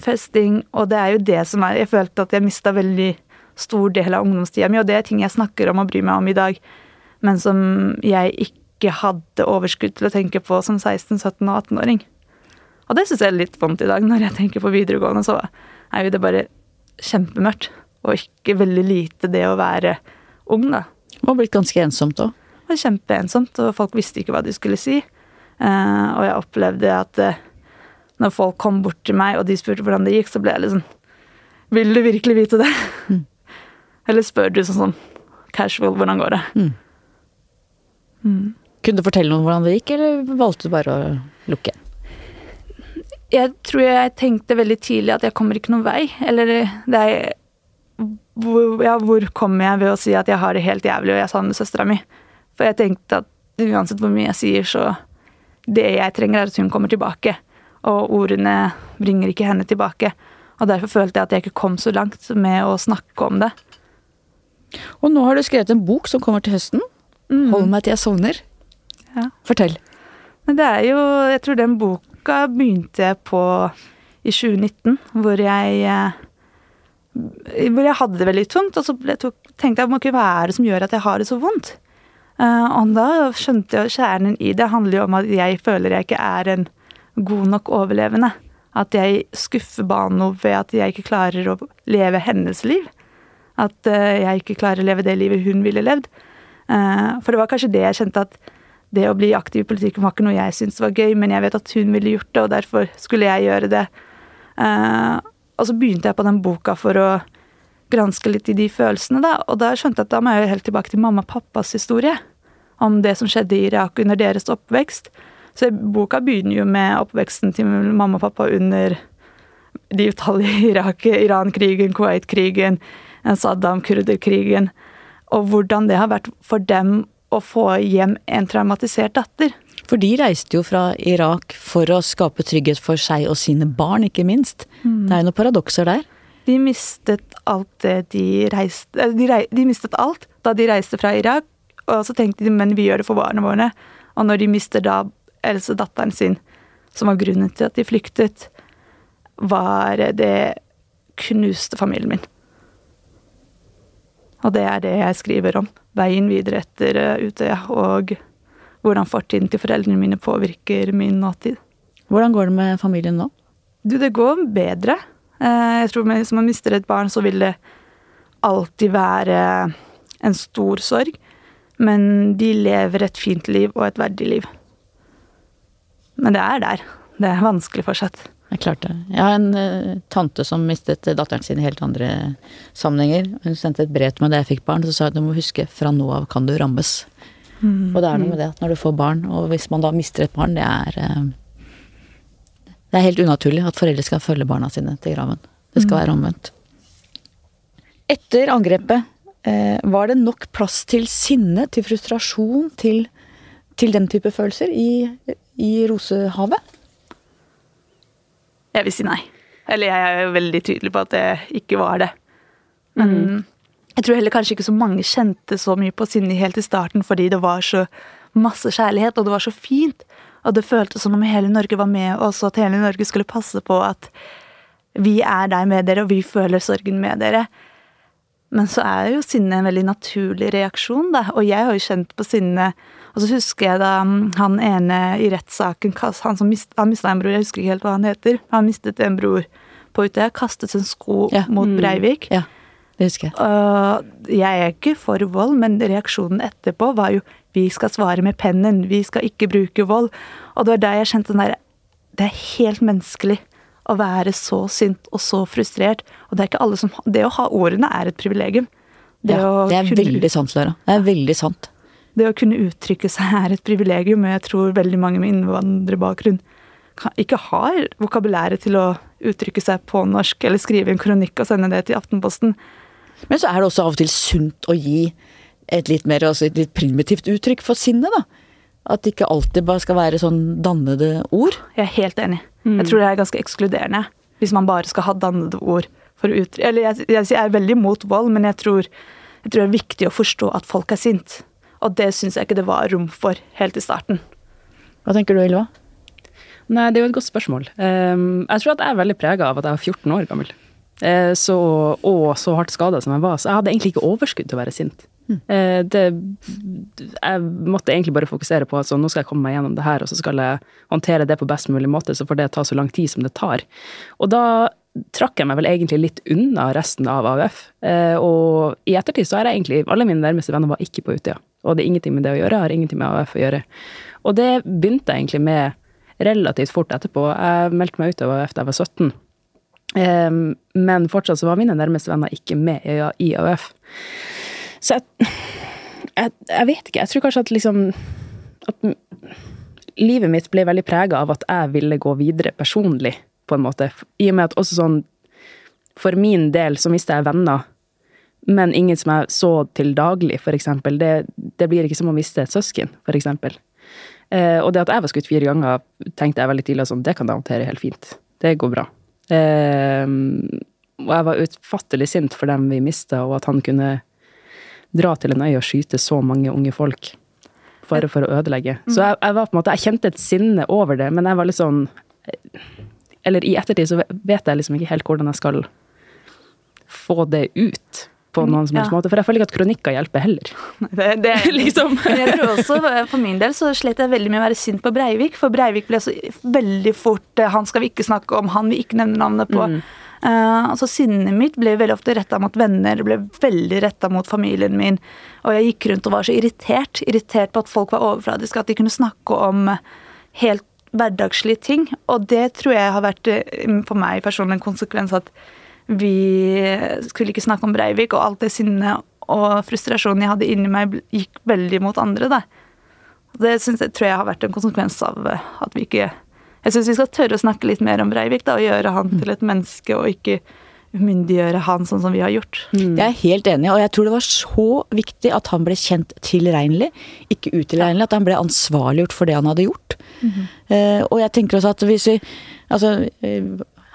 festing, og det er jo det som er Jeg følte at jeg mista veldig stor del av ungdomstida mi, og det er ting jeg snakker om og bryr meg om i dag, men som jeg ikke hadde overskudd til å tenke på som 16-, 17- og 18-åring. Og det syns jeg er litt vondt i dag, når jeg tenker på videregående, så er jo det bare kjempemørkt. Og ikke veldig lite det å være ung, da. Det var blitt ganske ensomt òg. Det var kjempeensomt, og folk visste ikke hva de skulle si. Eh, og jeg opplevde at eh, når folk kom bort til meg og de spurte hvordan det gikk, så ble jeg litt sånn Vil du virkelig vite det? Eller spør du sånn sånn casual hvordan går det? Kunne du fortelle noen hvordan det gikk, eller valgte du bare å lukke? Jeg tror jeg tenkte veldig tidlig at jeg kommer ikke noen vei. Eller det er hvor, ja, hvor kommer jeg ved å si at jeg har det helt jævlig og jeg savner søstera mi? For jeg tenkte at uansett hvor mye jeg sier, så Det jeg trenger, er at hun kommer tilbake. Og ordene bringer ikke henne tilbake. Og derfor følte jeg at jeg ikke kom så langt med å snakke om det. Og nå har du skrevet en bok som kommer til høsten. Hold meg til jeg sovner. Ja. Fortell. Men det er jo Jeg tror den boka begynte jeg på i 2019, hvor jeg eh, Hvor jeg hadde det veldig tungt, og så tenkte jeg hva er det som gjør at jeg har det så vondt? Eh, og da skjønte jeg kjernen i det handler jo om at jeg føler jeg ikke er en god nok overlevende. At jeg skuffer Bano ved at jeg ikke klarer å leve hennes liv. At eh, jeg ikke klarer å leve det livet hun ville levd. Eh, for det var kanskje det jeg kjente at det å bli aktiv i politikken var ikke noe jeg syntes var gøy, men jeg vet at hun ville gjort det, og derfor skulle jeg gjøre det. Og så begynte jeg på den boka for å granske litt i de følelsene, da, og da skjønte jeg at da må jeg jo helt tilbake til mamma og pappas historie. Om det som skjedde i Irak under deres oppvekst. Så boka begynner jo med oppveksten til mamma og pappa under de utallige Irak, Iran-krigen, Kuwait-krigen, Saddam-kurderkrigen. og hvordan det har vært for dem å få hjem en traumatisert datter. For de reiste jo fra Irak for å skape trygghet for seg og sine barn, ikke minst. Det er jo noen paradokser der. De mistet alt det de reiste eh, de, rei, de mistet alt da de reiste fra Irak, og så tenkte de men vi gjør det for barna våre. Og når de mister da Else datteren sin, som var grunnen til at de flyktet, var det knuste familien min. Og det er det jeg skriver om. Veien videre etter eh, Utøya, og hvordan fortiden til foreldrene mine påvirker min nåtid. Hvordan går det med familien nå? Du, det går bedre. Eh, Jeg tror Hvis man mister et barn, så vil det alltid være en stor sorg. Men de lever et fint liv og et verdig liv. Men det er der. Det er vanskelig fortsatt. Det. Jeg har en uh, tante som mistet datteren sin i helt andre sammenhenger. Hun sendte et brev til meg da jeg fikk barn, så sa hun at du må huske fra nå av kan du rammes. Og det er noe med det at når du får barn, og hvis man da mister et barn, det er eh, Det er helt unaturlig at foreldre skal følge barna sine til graven. Det skal være omvendt. Etter angrepet, eh, var det nok plass til sinne, til frustrasjon, til, til den type følelser i, i Rosehavet? Jeg vil si nei. Eller jeg er jo veldig tydelig på at det ikke var det. Men jeg tror heller kanskje ikke så mange kjente så mye på sinne helt i starten fordi det var så masse kjærlighet, og det var så fint. Og det føltes som om hele Norge var med oss, og at hele Norge skulle passe på at vi er der med dere, og vi føler sorgen med dere. Men så er jo sinne en veldig naturlig reaksjon, da. Og jeg har jo kjent på sinne Og så husker jeg da mm, han ene i rettssaken, han som mist, han mista en bror, jeg husker ikke helt hva han heter, han mistet en bror på Utøya, kastet sin sko Ja. mot Breivik. Ja, det husker jeg. Og jeg er ikke for vold, men reaksjonen etterpå var jo vi skal svare med pennen, vi skal ikke bruke vold. Og det var da jeg kjente den der Det er helt menneskelig å være så sint og så frustrert. Og det er ikke alle som Det å ha ordene er et privilegium. Det, Ja, det er kunne, veldig sant, Lara. Det er veldig sant. det å kunne uttrykke seg er et privilegium, og jeg tror veldig mange med innvandrerbakgrunn ikke har vokabulæret til å uttrykke seg på norsk, eller skrive en kronikk og sende det til Aftenposten. Men så er det også av og til sunt å gi et litt mer altså et litt primitivt uttrykk for sinnet, da. At det ikke alltid bare skal være sånn dannede ord. Jeg er helt enig. Jeg tror det er ganske ekskluderende hvis man bare skal ha dannede ord for å uttrykke Eller jeg, jeg, jeg er veldig mot vold, men jeg tror, jeg tror det er viktig å forstå at folk er sint. Og det syns jeg ikke det var rom for helt i starten. Hva tenker du, Ylva? Nei, det er jo et godt spørsmål. Um, jeg tror at jeg er veldig prega av at jeg var 14 år gammel. Eh, så, og så hardt skada som jeg var. Så jeg hadde egentlig ikke overskudd til å være sint. Eh, det, jeg måtte egentlig bare fokusere på at sånn, nå skal jeg komme meg gjennom det her, og så skal jeg håndtere det på best mulig måte, så får det ta så lang tid som det tar. Og da trakk jeg meg vel egentlig litt unna resten av AUF. Eh, og i ettertid så er jeg egentlig Alle mine nærmeste venner var ikke på Utøya. Og det er ingenting med det å gjøre, jeg har ingenting med AUF å gjøre. Og det begynte jeg egentlig med relativt fort etterpå. Jeg meldte meg ut av AUF da jeg var 17. Em, men fortsatt så var mine nærmeste venner ikke med i AUF. Så jeg, jeg, jeg vet ikke. Jeg tror kanskje at liksom At livet mitt ble veldig prega av at jeg ville gå videre personlig, på en måte. I og med at også sånn For min del så mista jeg venner, men ingen som jeg så til daglig, eksempel. Det, det blir ikke som å miste et søsken, eksempel. Eh, og det at jeg var skutt fire ganger, tenkte jeg veldig tidlig at sånn, det kan jeg håndtere helt fint. Det går bra. Eh, og jeg var utfattelig sint for dem vi mista, og at han kunne dra til en øy og skyte så mange unge folk. Bare for å ødelegge. Så jeg, jeg var på en måte, jeg kjente et sinne over det, men jeg var litt sånn Eller i ettertid så vet jeg liksom ikke helt hvordan jeg skal få det ut på noen som helst Ja. måte. For jeg føler ikke at kronikker hjelper heller. Det, det, liksom. Jeg tror også, For min del så slet jeg veldig med å være sint på Breivik, for Breivik ble så veldig fort eh, Han skal vi ikke snakke om, han vi ikke nevne navnet på. Eh, altså Sinnet mitt ble veldig ofte retta mot venner, ble veldig retta mot familien min. Og jeg gikk rundt og var så irritert. Irritert på at folk var overfladiske, at de kunne snakke om helt hverdagslige ting. Og det tror jeg har vært eh, for meg personlig en konsekvens at vi skulle ikke snakke om Breivik, og alt det sinnet og frustrasjonen jeg hadde inni meg, gikk veldig mot andre. Da. Det synes jeg, tror jeg har vært en konsekvens av eh, at vi ikke Jeg syns vi skal tørre å snakke litt mer om Breivik da, og gjøre han til et menneske, og ikke umyndiggjøre han sånn som vi har gjort. Jeg er helt enig, og jeg tror det var så viktig at han ble kjent tilregnelig, ikke utilregnelig. At han ble ansvarliggjort for det han hadde gjort. Eh, og jeg tenker også at hvis vi Altså, eh,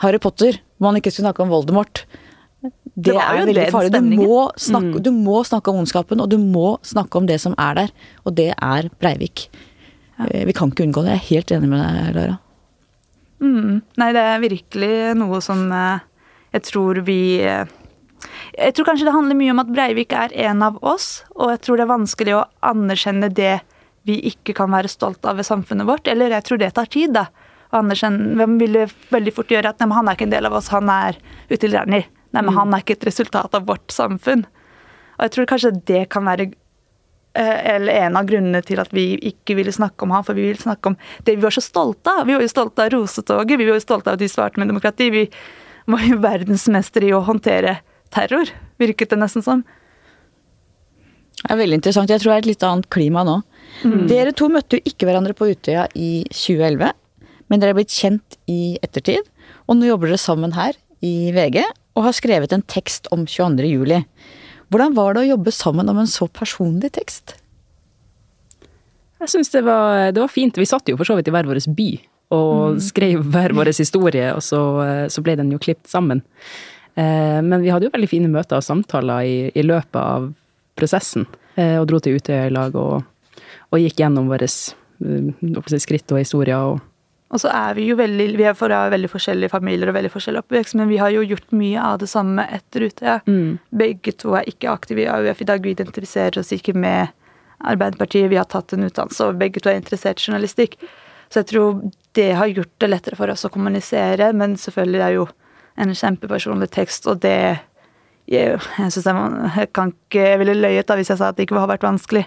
Harry Potter, man ikke skulle snakke om Voldemort det, jo er veldig farlig. Du må, snakke, du må snakke om ondskapen, og du må snakke om det som er der. Og det er Breivik. Ja. Vi kan ikke unngå det. Jeg er helt enig med deg, Lara. Mm. Nei, det er virkelig noe som eh, jeg tror vi eh, Jeg tror kanskje det handler mye om at Breivik er en av oss, og jeg tror det er vanskelig å anerkjenne det vi ikke kan være stolt av ved samfunnet vårt. Eller jeg tror det tar tid, da. Anerkjenne Hvem ville veldig fort gjøre at nei, han er ikke en del av oss, han er utilregnelig. Nei, men han er ikke et resultat av vårt samfunn. Og jeg tror kanskje det kan være eh, eller en av grunnene til at vi ikke ville snakke om han, for vi ville snakke om det vi var så stolte av. Vi var jo stolte av Rosetoget, vi var jo stolte av at de svarte med demokrati. Vi var jo verdensmestere i å håndtere terror, virket det nesten som. Det er veldig interessant. Jeg tror det er et litt annet klima nå. Dere to møtte jo ikke hverandre på Utøya i 2011, men dere er blitt kjent i ettertid. Og nå jobber dere sammen her i VG og har skrevet en tekst om 22. juli. Hvordan var det å jobbe sammen om en så personlig tekst? Jeg syns det, var- det var fint. Vi satt jo for så vidt i hver vår by. og skrev hver vår historie, og så, så ble den jo klippet sammen. Eh, men vi hadde jo veldig fine møter og samtaler i, i løpet av prosessen, eh, og dro til Utøya i lag og, og gikk gjennom våre eh, skritt og historier. og og så er vi jo veldig Vi er fra veldig forskjellige familier og veldig forskjellig oppvekst, men vi har jo gjort mye av det samme etter Utøya. Mm. Begge to er ikke aktive i AUF i dag. Vi identifiserer oss ikke med Arbeiderpartiet. Vi har tatt en utdannelse, og begge to er interessert i journalistikk. Så jeg tror det har gjort det lettere for oss å kommunisere, men selvfølgelig er det jo en kjempepersonlig tekst, og det Jeg, jeg synes jeg, jeg kan ikke Jeg ville løyet da hvis jeg sa at det ikke har vært vanskelig,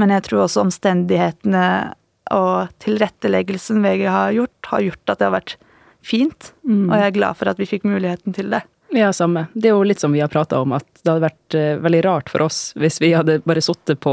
men jeg tror også omstendighetene og tilretteleggelsen VG har gjort, har gjort at det har vært fint, Mm. og jeg er glad for at vi fikk muligheten til det. Ja, samme. Det er jo litt som vi har prata om, at det hadde vært uh, veldig rart for oss hvis vi hadde bare sittet på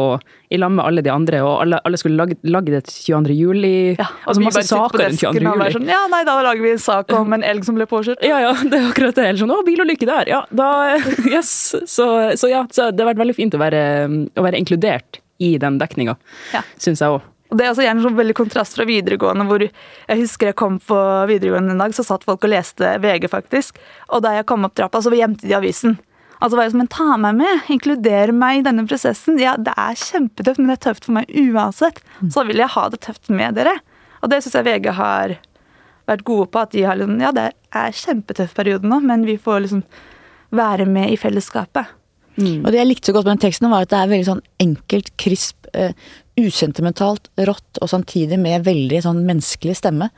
i lag med alle de andre, og alle, alle skulle lage, lage et 22. juli Ja, Altså vi masse saker rundt 22. desken og juli. Sånn, ja, nei, da lager vi en sak om en elg som ble påkjørt. Ja, ja, det er akkurat det. Eller sånn 'Å, bilulykke der'. Ja, da Yes. Så, så ja, så det har vært veldig fint å være, å være inkludert i den dekninga, Ja. syns jeg òg. Og det er også gjerne sånn veldig kontrast fra videregående, hvor jeg husker jeg kom på videregående en dag, så satt folk og leste VG, faktisk. Og da jeg kom opp trappa, så gjemte de avisen. Altså var jeg som en ta meg med, inkluder meg i denne prosessen. Ja, det er kjempetøft, men det er tøft for meg uansett. Så vil jeg ha det tøft med dere. Og det syns jeg VG har vært gode på, at de har liksom Ja, det er kjempetøff periode nå, men vi får liksom være med i fellesskapet. Og det jeg likte så godt med den teksten, var at det er veldig sånn enkelt, krisp, eh, usentimentalt, rått, og samtidig med veldig sånn menneskelig stemme.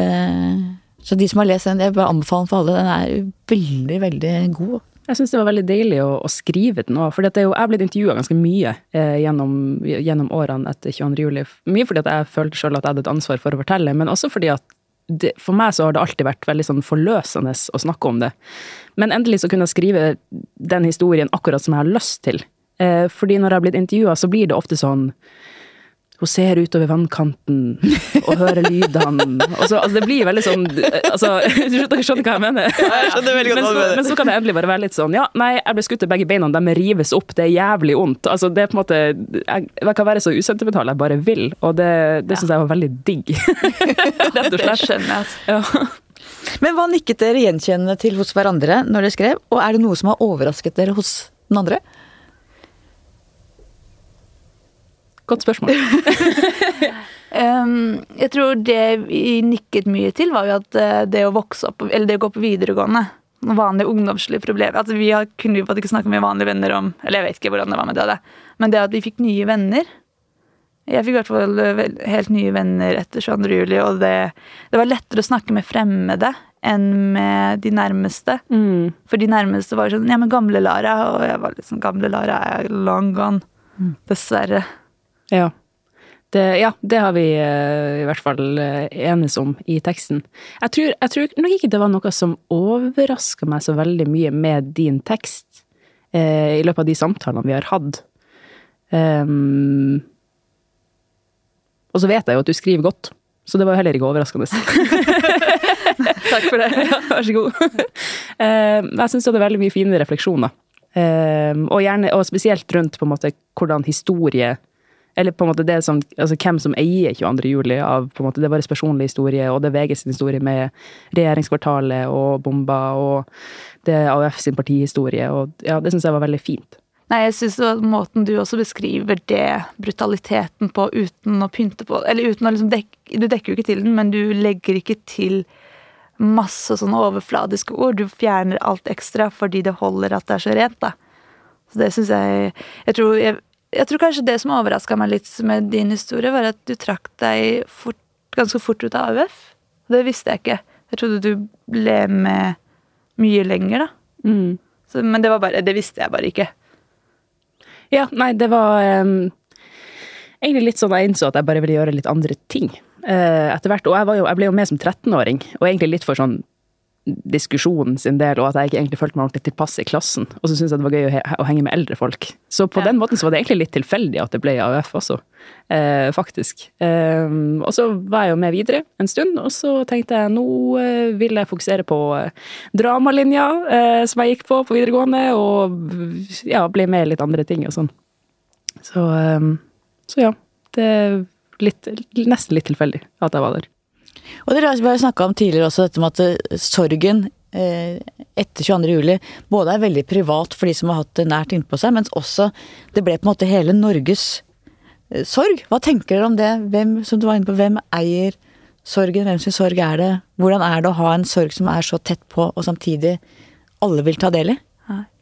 Eh, så de som har lest den, jeg bare anbefaler den for alle. Den er veldig, veldig god. Jeg syns det var veldig deilig å, å skrive den òg. For jeg er blitt intervjua ganske mye eh, gjennom, gjennom årene etter 22. juli. Mye fordi jeg følte sjøl at jeg hadde et ansvar for å fortelle, men også fordi at det, for meg så har det alltid vært veldig sånn forløsende å snakke om det. Men endelig så kunne jeg skrive den historien akkurat som jeg har lyst til. Eh, fordi når jeg har blitt intervjua, så blir det ofte sånn hun ser utover vannkanten og hører lydene. Og så, altså det blir veldig sånn altså, Du skjønner hva jeg mener? jeg skjønner veldig godt men, hva du så, men så kan det endelig bare være litt sånn Ja, nei, jeg ble skutt i begge beina, de rives opp, det er jævlig vondt. Altså, det er på en måte Jeg, jeg kan være så usentimental jeg bare vil, og det, det syns jeg var veldig digg. Rett og Det slett. skjønner jeg. altså. Ja. Men hva nikket dere gjenkjennende til hos hverandre når dere skrev, og er det noe som har overrasket dere hos den andre? Godt spørsmål. Um, jeg tror det vi nikket mye til, var jo at eh, det å vokse opp, eller det å gå på videregående vanlige ungdomslige problemer. Altså, vi har, kunne jo ikke snakke med vanlige venner om Eller jeg vet ikke hvordan det var med det, men det at vi fikk nye venner Jeg fikk i hvert fall eh, helt nye venner etter 22. juli, og det, det var lettere å snakke med fremmede enn med de nærmeste. Mm. For de nærmeste var sånn Ja, men gamle Lara. Og jeg var liksom Gamle Lara er long gone. Dessverre. Ja. Det, ja, det har vi uh, i hvert fall uh, enes om i teksten. Jeg tror, jeg tror nok ikke det var noe som overraska meg så veldig mye med din tekst uh, i løpet av de samtalene vi har hatt. Um, og så vet jeg jo at du skriver godt, så det var jo heller ikke overraskende. Takk for det. ja, vær så god. Ehm, jeg syns det er veldig mye fine refleksjoner. Ehm, og, gjerne, og spesielt rundt på en måte hvordan historie eller på en måte det som, altså hvem som eier 22. juli av på en måte det er vår personlige historie, og det er VG sin historie med regjeringskvartalet og bomba, og det er AUF sin partihistorie. og ja, Det syns jeg var veldig fint. Nei, jeg var måten du også beskriver det, brutaliteten på, uten å pynte på Eller uten å liksom dekke Du dekker jo ikke til den, men du legger ikke til masse sånne overfladiske ord. Du fjerner alt ekstra fordi det holder at det er så rent, da. Så det syns jeg Jeg tror, jeg, jeg tror kanskje det som overraska meg litt med din historie, var at du trakk deg fort, ganske fort ut av AUF. Det visste jeg ikke. Jeg trodde du ble med mye lenger, da. Mm. Så, men det, var bare, det visste jeg bare ikke. Ja, nei, det var um, egentlig litt sånn jeg innså at jeg bare ville gjøre litt andre ting uh, etter hvert. Og jeg, var jo, jeg ble jo med som 13-åring, og egentlig litt for sånn diskusjonen sin del, og at jeg ikke egentlig følte meg ordentlig tilpass i klassen. Og så syntes jeg det var gøy å, he å henge med eldre folk. Så på Ja. den måten så var det egentlig litt tilfeldig at det ble AUF også, eh, faktisk. Eh, og så var jeg jo med videre en stund, og så tenkte jeg nå eh, vil jeg fokusere på eh, dramalinja eh, som jeg gikk på på videregående, og ja, bli med i litt andre ting og sånn. Så, så ja, det er litt, nesten litt tilfeldig at jeg var der. Og dere har snakka om tidligere også dette med at eh, sorgen eh, etter 22. juli både er veldig privat for de som har hatt det nært innpå seg, mens også det ble på en måte hele Norges eh, sorg. Hva tenker dere om det? Hvem, som du var inne på, hvem eier sorgen? Hvem sin sorg er det? Hvordan er det å ha en sorg som er så tett på, og samtidig alle vil ta del i?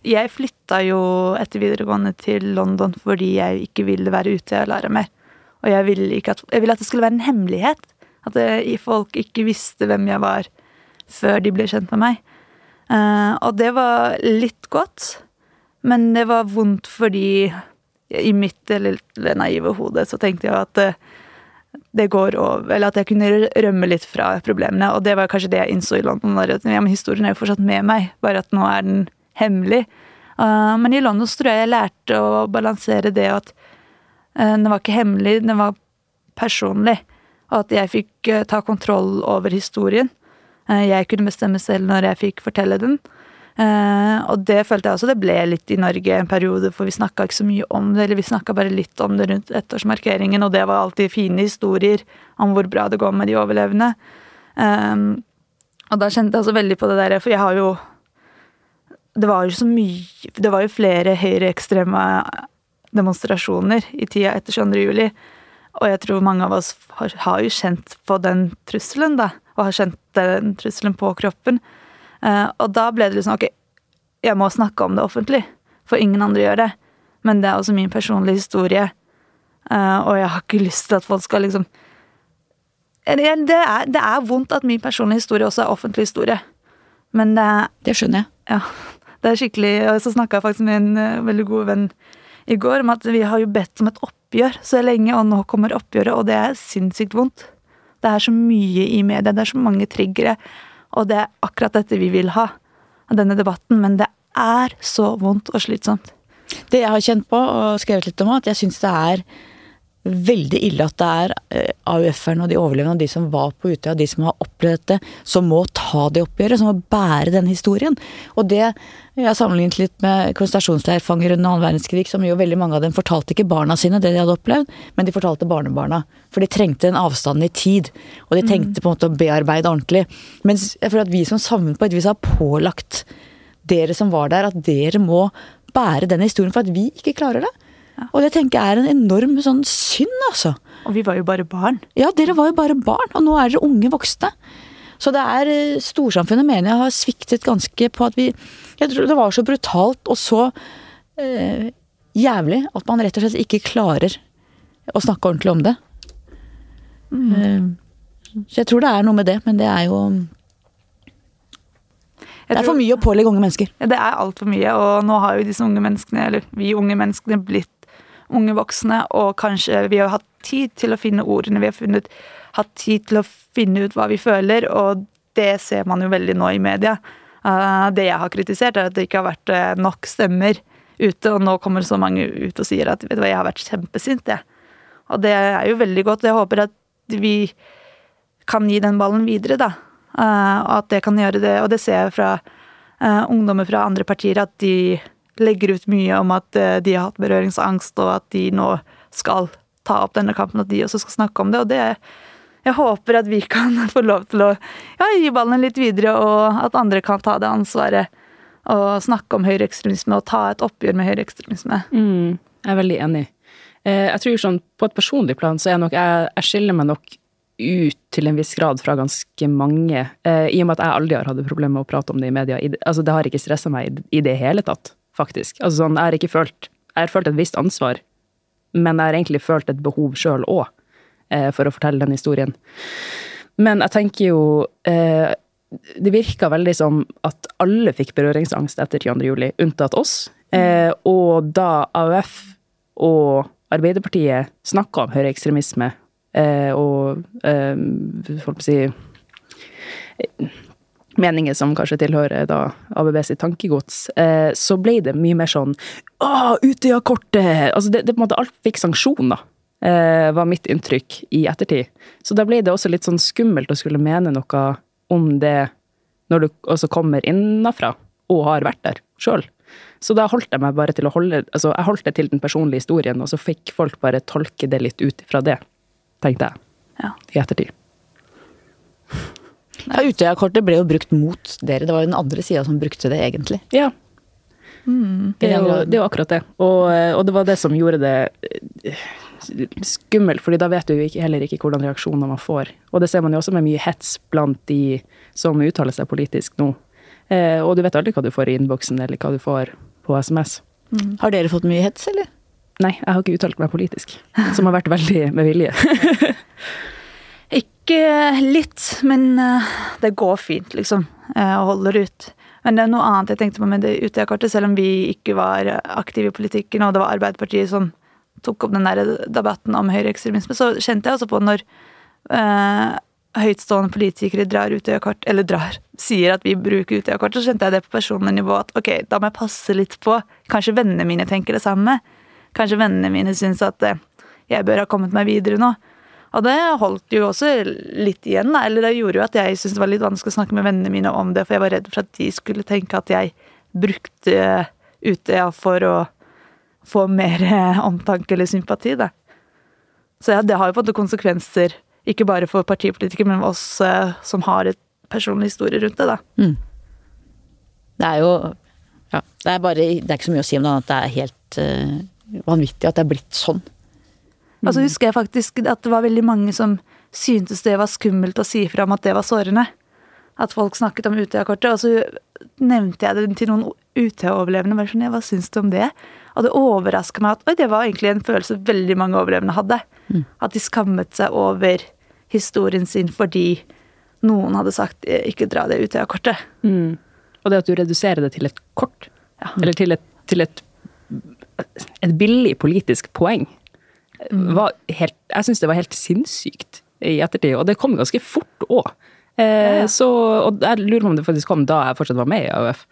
Jeg flytta jo etter videregående til London fordi jeg ikke ville være ute og lære mer. Og jeg ville, at, jeg ville at det skulle være en hemmelighet. At det, folk ikke visste hvem jeg var før de ble kjent med meg. Uh, og det var litt godt, men det var vondt fordi i mitt lille naive hode så tenkte jeg at det, det går over, eller at jeg kunne rømme litt fra problemene. Og det var kanskje det jeg innså i London. At, ja, men historien er jo fortsatt med meg, bare at nå er den hemmelig. Uh, men i London så tror jeg jeg lærte å balansere det at uh, den var ikke hemmelig, den var personlig. Og at jeg fikk uh, ta kontroll over historien. Eh, jeg kunne bestemme selv når jeg fikk fortelle den. Eh, og det følte jeg også det ble litt i Norge en periode, for vi snakka ikke så mye om det. Eller vi snakka bare litt om det rundt ettårsmarkeringen, og det var alltid fine historier om hvor bra det går med de overlevende. Eh, og da kjente jeg også veldig på det der, for jeg har jo Det var jo så mye Det var jo flere høyreekstreme demonstrasjoner i tida etter 22. juli. Og jeg tror mange av oss har, har jo kjent på den trusselen, da og har kjent den trusselen på kroppen. Eh, og da ble det liksom ok, jeg må snakke om det offentlig, for ingen andre gjør det. Men det er også min personlige historie, eh, og jeg har ikke lyst til at folk skal liksom det er, det er vondt at min personlige historie også er offentlig historie. Men det er Det skjønner jeg. Ja. Det er skikkelig Og så snakka jeg faktisk med en uh, veldig god venn i går om at vi har jo bedt om et oppgjør så lenge, og nå kommer oppgjøret, og det er sinnssykt vondt. Det er så mye i media, det er så mange triggere, og det er akkurat dette vi vil ha av denne debatten. Men det er så vondt og slitsomt. Det jeg har kjent på og skrevet litt om, at jeg syns det er veldig ille at det er eh, AUF-erne og de overlevende og de som var på Utøya, de som har opplevd dette, som må ta det oppgjøret, som må bære denne historien. Og det jeg har sammenlignet litt med konsentrasjonsleirfanger under annen verdenskrig, som jo veldig mange av dem fortalte ikke barna sine det de hadde opplevd, men de fortalte barnebarna. For de trengte en avstand i tid, og de tenkte på en måte å bearbeide ordentlig. Mens jeg føler at vi som samfunn på et vis har pålagt dere som var der, at dere må bære den historien for at vi ikke klarer det. Og det tenker jeg er en enorm sånn synd, altså. Og vi var jo bare barn. Ja, dere var jo bare barn, og nå er dere unge voksne. Så det er eh, Storsamfunnet mener jeg har sviktet ganske på at vi Jeg tror det var så brutalt og så eh, jævlig at man rett og slett ikke klarer å snakke ordentlig om det. Mm. Eh, så jeg tror det er noe med det, men det er jo det er for mye å pålegge unge mennesker. Det er altfor mye, og nå har jo disse unge menneskene, eller vi unge menneskene, blitt unge voksne, og kanskje vi har hatt tid til å finne ordene. Vi har funnet, hatt tid til å finne ut hva vi føler, og det ser man jo veldig nå i media. Uh, det jeg har kritisert, er at det ikke har vært uh, nok stemmer ute, og nå kommer så mange ut og sier at vet du hva, jeg har vært kjempesint, jeg. Og det er jo veldig godt. Jeg håper at vi kan gi den ballen videre, da. Uh, og at det kan gjøre det. Og det ser jeg fra ungdommer fra andre partier, at de legger ut mye om at eh, de har hatt berøringsangst, og at de nå skal ta opp denne kampen, at de også skal snakke om det. Og det Jeg håper at vi kan få lov til å ja, gi ballen litt videre, og at andre kan ta det ansvaret og snakke om høyreekstremisme og ta et oppgjør med høyreekstremisme. Mm, jeg er veldig enig. Eh, jeg tror sånn, På et personlig plan så er nok jeg, jeg skiller meg nok ut til en viss grad fra ganske mange. Eh, I og med at jeg aldri har hatt problemer med å prate om det i media. altså Det har ikke stressa meg i, det hele tatt faktisk. Altså sånn, jeg har ikke følt Jeg har følt et visst ansvar, men jeg har egentlig følt et behov sjøl òg eh, for å fortelle den historien. Men jeg tenker jo eh, Det virka veldig som at alle fikk berøringsangst etter 22. juli, unntatt oss. Eh, og da AUF og Arbeiderpartiet snakka om høyreekstremisme eh, og eh, folk på å si meninger som kanskje tilhører da ABB sitt tankegods, eh, så ble det mye mer sånn Å, Utøya-kortet! Altså det, det, på en måte alt fikk sanksjon, da. Eh, var mitt inntrykk i ettertid. Så da ble det også litt sånn skummelt å skulle mene noe om det når du også kommer innafra og har vært der sjøl. Så da holdt jeg meg bare til å holde Altså, jeg holdt det til den personlige historien, og så fikk folk bare tolke det litt ut ifra det, tenkte jeg. Ja. I ettertid. Ja, Utøya-kortet ble jo brukt mot dere. Det var jo den andre sida som brukte det, egentlig. Ja. Det er, jo, det er jo akkurat det. Og, og det var det som gjorde det eh, skummelt, fordi da vet du ikke, heller ikke hvordan reaksjoner man får. Og det ser man jo også med mye hets blant de som uttaler seg politisk nå. Eh, og du vet aldri hva du får i innboksen, eller hva du får på SMS. Har dere fått mye hets, eller? Nei, jeg har ikke uttalt meg politisk, som har vært veldig med vilje. Litt, men eh, det går fint, liksom. eh, Og holder ut. Men det er noe annet jeg tenkte på med det Utøya-kartet, selv om vi ikke var aktive i politikken, og det var Arbeiderpartiet som tok opp den der debatten om høyreekstremisme, så kjente jeg også på når eh, høytstående politikere drar Utøya-kart, eller drar, sier at vi bruker Utøya-kart, så kjente jeg det på personlig nivå at ok, da må jeg passe litt på. Kanskje vennene mine tenker det samme. Kanskje vennene mine syns at eh, jeg bør ha kommet meg videre nå. Og det holdt jo også litt igjen, da. Eller det gjorde jo at jeg syntes det var litt vanskelig å snakke med vennene mine om det, for jeg var redd for at de skulle tenke at jeg brukte Utøya for å få mer eh, omtanke eller sympati, da. Så ja, det har jo fått konsekvenser, ikke bare for partipolitikere, men oss eh, som har et personlig historie rundt det, da. Mm. Det er jo ja, det er bare Det er ikke så mye å si om det, annet at det er helt eh, vanvittig at det er blitt sånn. Og så husker jeg faktisk at det var veldig mange som syntes det var skummelt å si fra om at det var sårende. At folk snakket om Utøya-kortet. Og så nevnte jeg det til noen Utøya-overlevende. bare sånn, ja, Hva syns du om det? Og det overraska meg at oi, det var egentlig en følelse veldig mange overlevende hadde. At de skammet seg over historien sin fordi noen hadde sagt eh, ikke dra det Utøya-kortet. Mm. Og det at du reduserer det til et kort, eller til et, til et, et billig politisk poeng, var helt, jeg syns det var helt sinnssykt i ettertid. Og det kom ganske fort òg. Eh, så, og jeg lurer på om det faktisk kom da jeg fortsatt var med i AUF.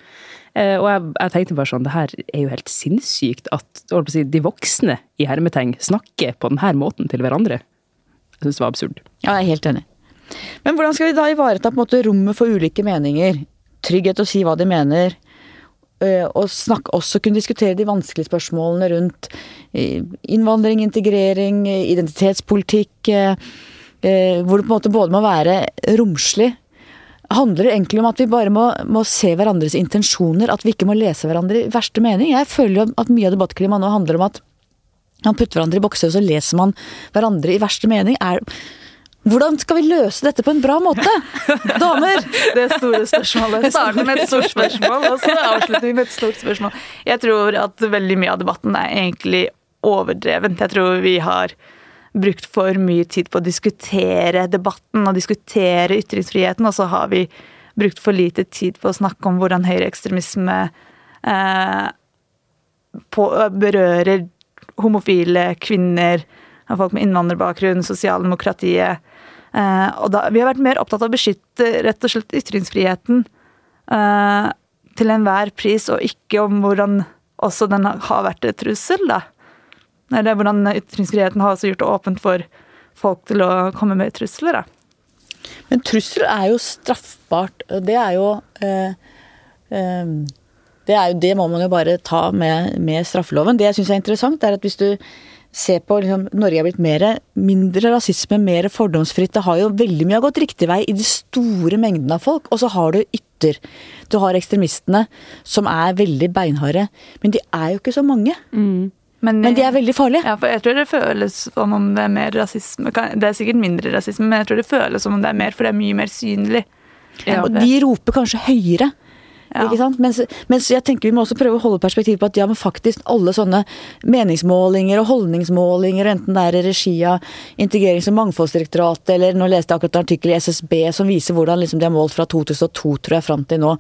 Eh, og jeg, jeg tenkte bare sånn, det her er jo helt sinnssykt at si, de voksne i hermeteng snakker på denne måten til hverandre. Jeg syns det var absurd. Ja, jeg er helt enig. Men hvordan skal vi da ivareta på en måte rommet for ulike meninger? Trygghet å si hva de mener. Øh, Og snakke, også kunne diskutere de vanskelige spørsmålene rundt øh, innvandring, integrering, øh, identitetspolitikk. Hvor det på en måte både må være romslig. Handler det egentlig om at vi bare må, må se hverandres intensjoner? At vi ikke må lese hverandre i verste mening? Jeg føler jo at mye av debattklimaet nå handler om at man putter hverandre i bokser, og så leser man hverandre i verste mening. Er, hvordan skal vi løse dette på en bra måte? Damer! Det store spørsmålet. Starter med et stort spørsmål, og så avslutter vi med et stort spørsmål. Jeg tror at veldig mye av debatten er egentlig overdreven. Jeg tror vi har brukt for mye tid på å diskutere debatten og diskutere ytringsfriheten, og så har vi brukt for lite tid på å snakke om hvordan høyreekstremisme eh, berører homofile, kvinner, folk med innvandrerbakgrunn, sosialdemokratiet. Eh, da, vi har vært mer opptatt av å beskytte rett og slett ytringsfriheten eh, til enhver pris, og ikke om hvordan også den har vært et trussel, da. Eller hvordan ytringsfriheten har også gjort det åpent for folk til å komme med trusler, da. Men trussel er jo straffbart. Det er jo eh, eh, det, er jo, det må man jo bare ta med, med straffeloven. Det jeg syns er interessant, er at hvis du ser på liksom, Norge er blitt mer, mindre rasisme, mer fordomsfritt. Det har jo veldig mye har gått riktig vei i de store mengdene av folk. Og så har du ytter. Du har ekstremistene som er veldig beinharde. Men de er jo ikke så mange. Men de er veldig farlige. Ja, for jeg tror det føles som om det er mer rasisme. Det er sikkert mindre rasisme, men jeg tror det føles som om det er mer, for det er mye mer synlig. Ja. Og de roper kanskje høyere. Ja. Ikke sant? Mens, mens jeg tenker vi må også prøve å holde perspektiv på at ja, men faktisk alle sånne meningsmålinger og holdningsmålinger, enten det er i regi av Integrerings- og mangfoldsdirektoratet, eller nå leste jeg akkurat en artikkel i SSB som viser hvordan liksom de har målt fra 2002, tror jeg, fram til nå.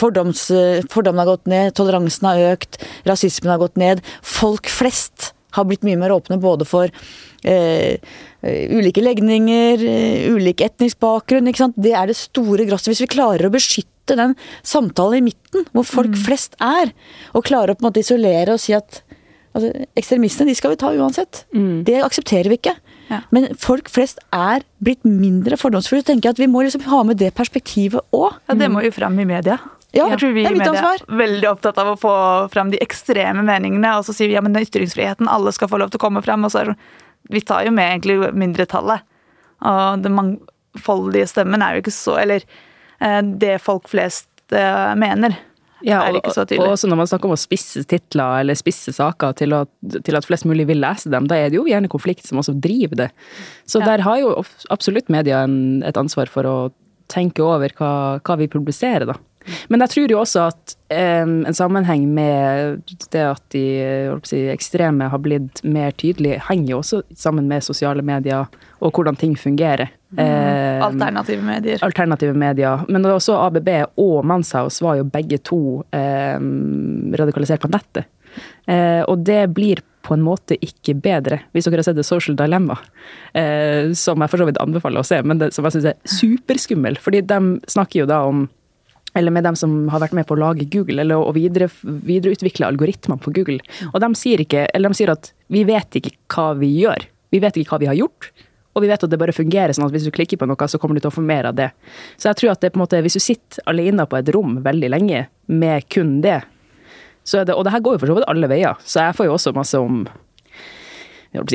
Fordoms, fordommene har gått ned, toleransen har økt, rasismen har gått ned. Folk flest har blitt mye mer åpne både for eh, eh, ulike legninger, eh, ulik etnisk bakgrunn. Det er det store grasset. Hvis vi klarer å beskytte den samtalen i midten, hvor folk flest er, og klarer å på en måte isolere og si at altså, ekstremistene de skal vi ta uansett. Det aksepterer vi ikke. Ja. Men folk flest er blitt mindre fordomsfulle. Tenker jeg at vi må liksom ha med det perspektivet òg. Ja, det må jo fram i media. Ja, jeg tror vi i media er veldig opptatt av å få fram de ekstreme meningene, og så sier vi ja, men den ytringsfriheten, alle skal få lov til å komme fram. Og så sånn, vi tar jo med egentlig mindretallet. Og det mangfoldige stemmen er jo ikke så Eller det folk flest eh, mener. Ja, er og, ikke så og tydelig. også når man snakker om å spisse titler eller spisse saker til at, til at flest mulig vil lese dem, da er det jo gjerne konflikt som også driver det. Så Ja. der har jo absolutt media en, et ansvar for å tenke over hva, hva vi publiserer, da. Men jeg tror jo også at um, en sammenheng med det at de si, ekstreme har blitt mer tydelige, henger jo også sammen med sosiale medier og hvordan ting fungerer. Em, Alternative medier. alternative medier. Men også ABB og Manshaus var jo begge to um, radikalisert på nettet. Uh, og det blir på en måte ikke bedre, hvis dere har sett The Social Dilemma. uh, som jeg for så vidt anbefaler å se, men det, som jeg syns er superskummel. Fordi de snakker jo da om eller med dem som har vært med på å lage Google, eller å videre, videreutvikle algoritmene på Google. Og de sier, ikke, de sier at vi vet ikke hva vi gjør. Vi vet ikke hva vi har gjort. Og vi vet at det bare fungerer sånn at hvis du klikker på noe, så kommer du til å få mer av det. Så jeg tror at det på en måte, hvis du sitter alene på et rom veldig lenge med kun det, så er det, og det her går jo for så vidt alle veier, så jeg får jo også masse om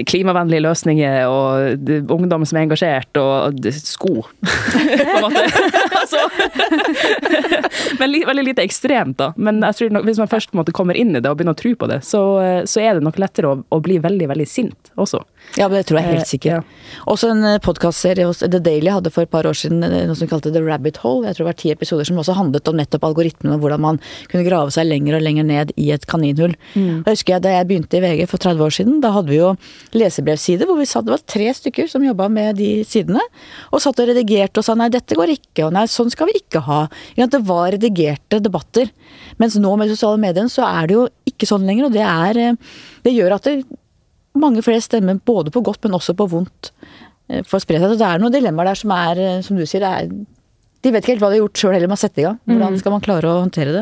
klimavennlige løsninger og ungdom som er engasjert, og sko. på en måte. Altså. Men li, veldig lite ekstremt, da. Men jeg tror nok, hvis man først på en måte kommer inn i det og begynner å tro på det, så, så er det nok lettere å, å bli veldig, veldig sint også. Ja, men det tror jeg helt Eh, sikkert. ja. Også en podkastserie hos The Daily hadde for et par år siden eh, noe som kalte The Rabbit Hole. Jeg tror det var ti episoder som også handlet om nettopp algoritmene og hvordan man kunne grave seg lenger og lenger ned i et kaninhull. Mm. Da husker jeg Da jeg begynte i VG for 30 år siden, da hadde vi jo lesebrevside hvor vi satt, det var tre stykker som jobba med de sidene. Og satt og redigerte og sa nei, dette går ikke, og nei, sånn skal vi ikke ha. Det var redigerte debatter. Mens nå med sosiale medier så er det jo ikke sånn lenger, og det er eh, Det gjør at det, mange flere stemmer både på godt, men også på vondt for får spre seg. Så det er noen dilemmaer der som er, eh, som du sier, det er De vet ikke helt hva de har gjort sjøl heller med å sette i gang. Hvordan skal man klare å håndtere det?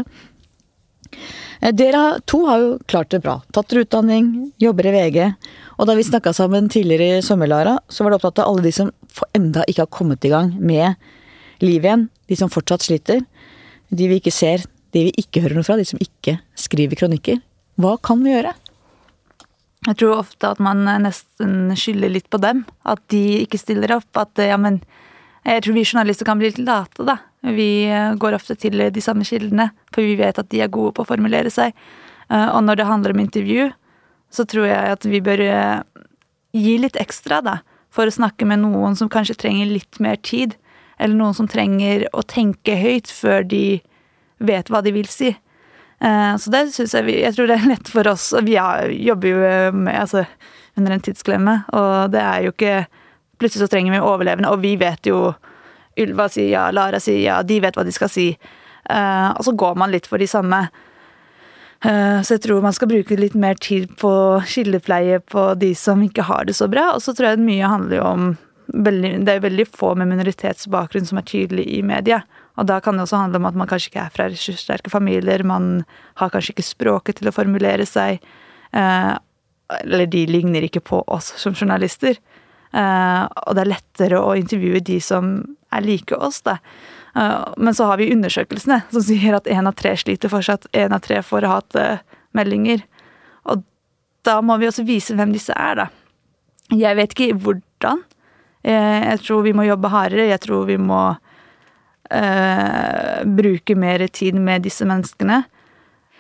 Eh, Dere to har jo klart det bra. Tatt dere utdanning, jobber i VG. Og da vi snakka sammen tidligere i sommer, Lara, så var det opptatt av alle de som enda ikke har kommet i gang med livet igjen. De som fortsatt sliter. De vi ikke ser, de vi ikke hører noe fra, de som ikke skriver kronikker. Hva kan vi gjøre? Jeg tror ofte at man nesten skylder litt på dem. At de ikke stiller opp. At ja, men Jeg tror vi journalister kan bli litt late, da. Vi eh, går ofte til de samme kildene, for vi vet at de er gode på å formulere seg. Eh, Og når det handler om intervju, så tror jeg at vi bør eh, gi litt ekstra, da. For å snakke med noen som kanskje trenger litt mer tid. Eller noen som trenger å tenke høyt før de vet hva de vil si. Eh, Så det syns jeg vi Jeg tror det er lett for oss. Vi jobber jo med, altså, under en tidsklemme, og det er jo ikke Plutselig så trenger vi overlevende, og vi vet jo Ylva sier ja, Lara sier ja, de vet hva de skal si. Eh, og så går man litt for de samme. Eh, så jeg tror man skal bruke litt mer tid på skillepleie på de som ikke har det så bra. Og så tror jeg mye handler jo om veldig, Det er veldig få med minoritetsbakgrunn som er tydelig i media. Og da kan det også handle om at man kanskje ikke er fra ressurssterke familier. Man har kanskje ikke språket til å formulere seg. eh, eller de ligner ikke på oss som journalister. Eh, og det er lettere å intervjue de som er like oss, da. Eh, men så har vi undersøkelsene som sier at én av tre sliter fortsatt. Én av tre får hatmeldinger. Og da må vi også vise hvem disse er, da. Jeg vet ikke hvordan. Eh, jeg tror vi må jobbe hardere. Jeg tror vi må eh, bruke mer tid med disse menneskene.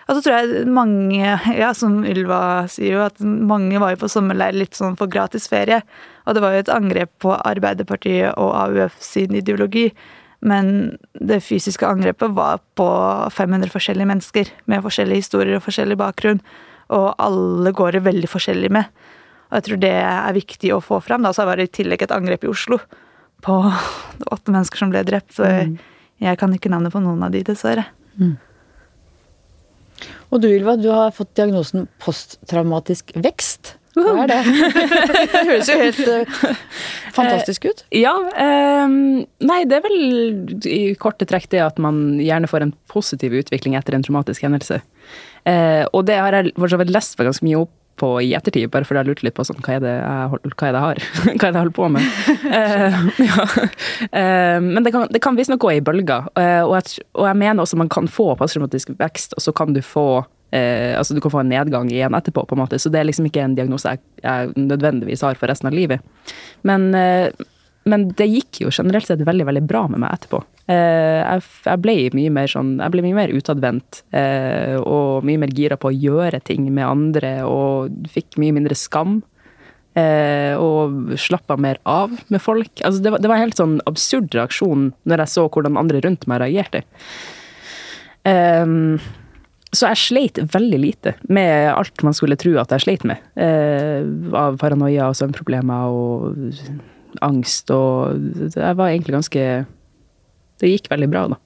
Og så tror jeg mange, ja, som Ylva sier jo, at mange var jo på sommerleir litt sånn for gratis ferie. Og det var jo et angrep på Arbeiderpartiet og AUF sin ideologi. Men det fysiske angrepet var på 500 forskjellige mennesker med forskjellige historier og forskjellig bakgrunn. Og alle går det veldig forskjellig med. Og jeg tror det er viktig å få fram. Da. Så var det i tillegg et angrep i Oslo på åtte mennesker som ble drept. Så jeg kan ikke navnet på noen av de, dessverre. Og du Ylva, du har fått diagnosen posttraumatisk vekst. Hva er det? det høres jo helt uh, fantastisk ut. Ja, ehm, nei, det er vel i korte trekk det at man gjerne får en positiv utvikling etter en traumatisk hendelse. Eh, og det har jeg for så vidt lest meg ganske mye opp på i ettertid, bare fordi jeg lurte litt på sånn, hva er det jeg, hold- hva er det jeg har? hva er det jeg holder på med? uh, ja. uh, men det kan, det kan visstnok gå i bølger. uh, og, jeg, og jeg mener også man kan få posttraumatisk vekst, og så kan du få eh, altså du kan få en nedgang igjen etterpå, på en måte. Så det er liksom ikke en diagnose jeg, jeg nødvendigvis har for resten av livet. Men, eh, men det gikk jo generelt sett veldig veldig bra med meg etterpå. Eh, jeg, ble mye mer sånn, mer utadvendt eh, og mye mer gira på å gjøre ting med andre og fikk mye mindre skam. Eh, og slappa mer av med folk. Altså, det, var, det var en helt sånn absurd reaksjon når jeg så hvordan andre rundt meg reagerte. Så jeg sleit veldig lite med alt man skulle tro at jeg sleit med. Av paranoia og søvnproblemer og angst og Jeg var egentlig ganske Det gikk veldig bra, da.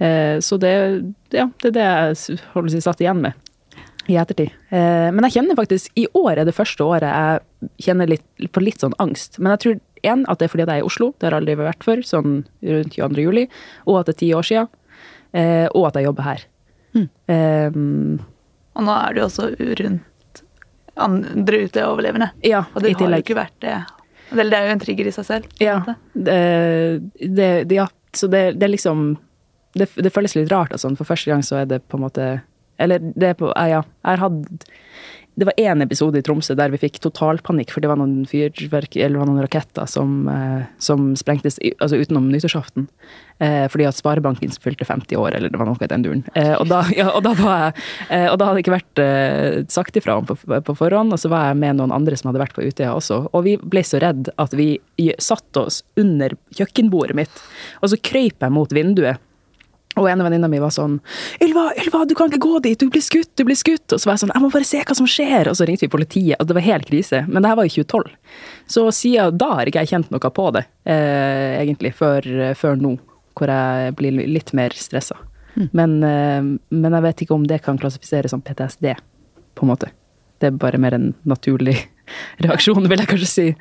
Eh, så det, ja, det er det jeg holder si, satt igjen med i ettertid. Eh, men jeg kjenner faktisk I år er det første året jeg kjenner litt, på litt sånn angst. Men jeg tror én at det er fordi jeg er i Oslo, det har aldri vært før, sånn rundt 22. juli, og at det er ti år siden, eh, og at jeg jobber her. Mm. Um, og nå er du også rundt andre ute overlevende. Ja, og det har jo ikke vært det. Eller det er jo en trigger i seg selv. Ja, det, det, ja. så det, det, er liksom det, det, føles litt rart. Altså. For første gang så er det på en måte Eller det er på Ja, jeg har hatt det var én episode i Tromsø der vi fikk totalpanikk, for det var noen fyrverk, eller noen raketter som, eh, som sprengtes altså utenom nyttårsaften. Eh, fordi at Sparebanken fylte 50 år, eller det var noe i den duren. Eh, og, da, ja, og, da jeg, og, da, hadde det ikke vært sagt ifra om på, på, forhånd, og så var jeg med noen andre som hadde vært på Utøya også. Og vi ble så redd at vi satte oss under kjøkkenbordet mitt, og så krøyp jeg mot vinduet og en av venninna mi var sånn 'Ylva, Ylva, du kan ikke gå dit! Du blir skutt! Du blir skutt!' Og så var jeg sånn 'Jeg må bare se hva som skjer!' Og så ringte vi politiet, og det var helt krise. Men det her var i 2012. Så siden da har ikke jeg kjent noe på det, eh, egentlig, før, før, nå. Hvor jeg blir litt mer stressa. Mm. Men, eh, men, jeg vet ikke om det kan klassifiseres som PTSD, på en måte. Det er bare mer en naturlig reaksjon, vil jeg kanskje si.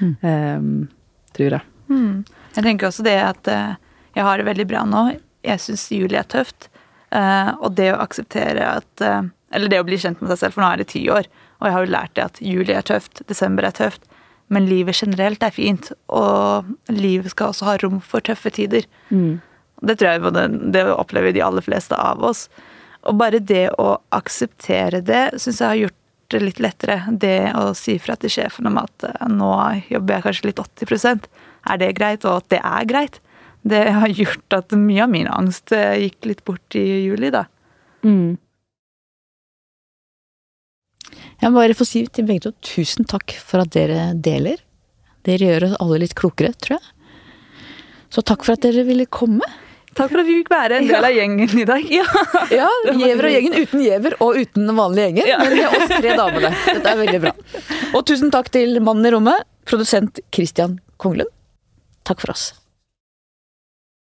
Mm. Eh, tror jeg. Mm. Jeg tenker også det at eh, jeg har det veldig bra nå jeg syns juli er tøft. Uh, og det å akseptere at uh, Eller det å bli kjent med seg selv, for nå er det ti år. Og jeg har jo lært det at juli er tøft, desember er tøft. Men livet generelt er fint. Og livet skal også ha rom for tøffe tider. Mm. Det tror jeg det, det opplever de aller fleste av oss. Og bare det å akseptere det syns jeg har gjort det litt lettere. Det å si fra til sjefen om at uh, nå jobber jeg kanskje litt 80% Er det greit? Og at det er greit det har gjort at mye av min angst eh, gikk litt bort i juli, da. Mm. Jeg må bare få si til begge to tusen takk for at dere deler. Dere gjør oss alle litt klokere, tror jeg. Så takk for at dere ville komme. Takk for at vi fikk være en del av gjengen i dag. Ja, ja Gjever og gjengen uten gjever og uten vanlige gjenger. Ja. Men med oss tre damene. Dette er veldig bra. Og tusen takk til mannen i rommet, produsent Christian Konglund. Takk for oss.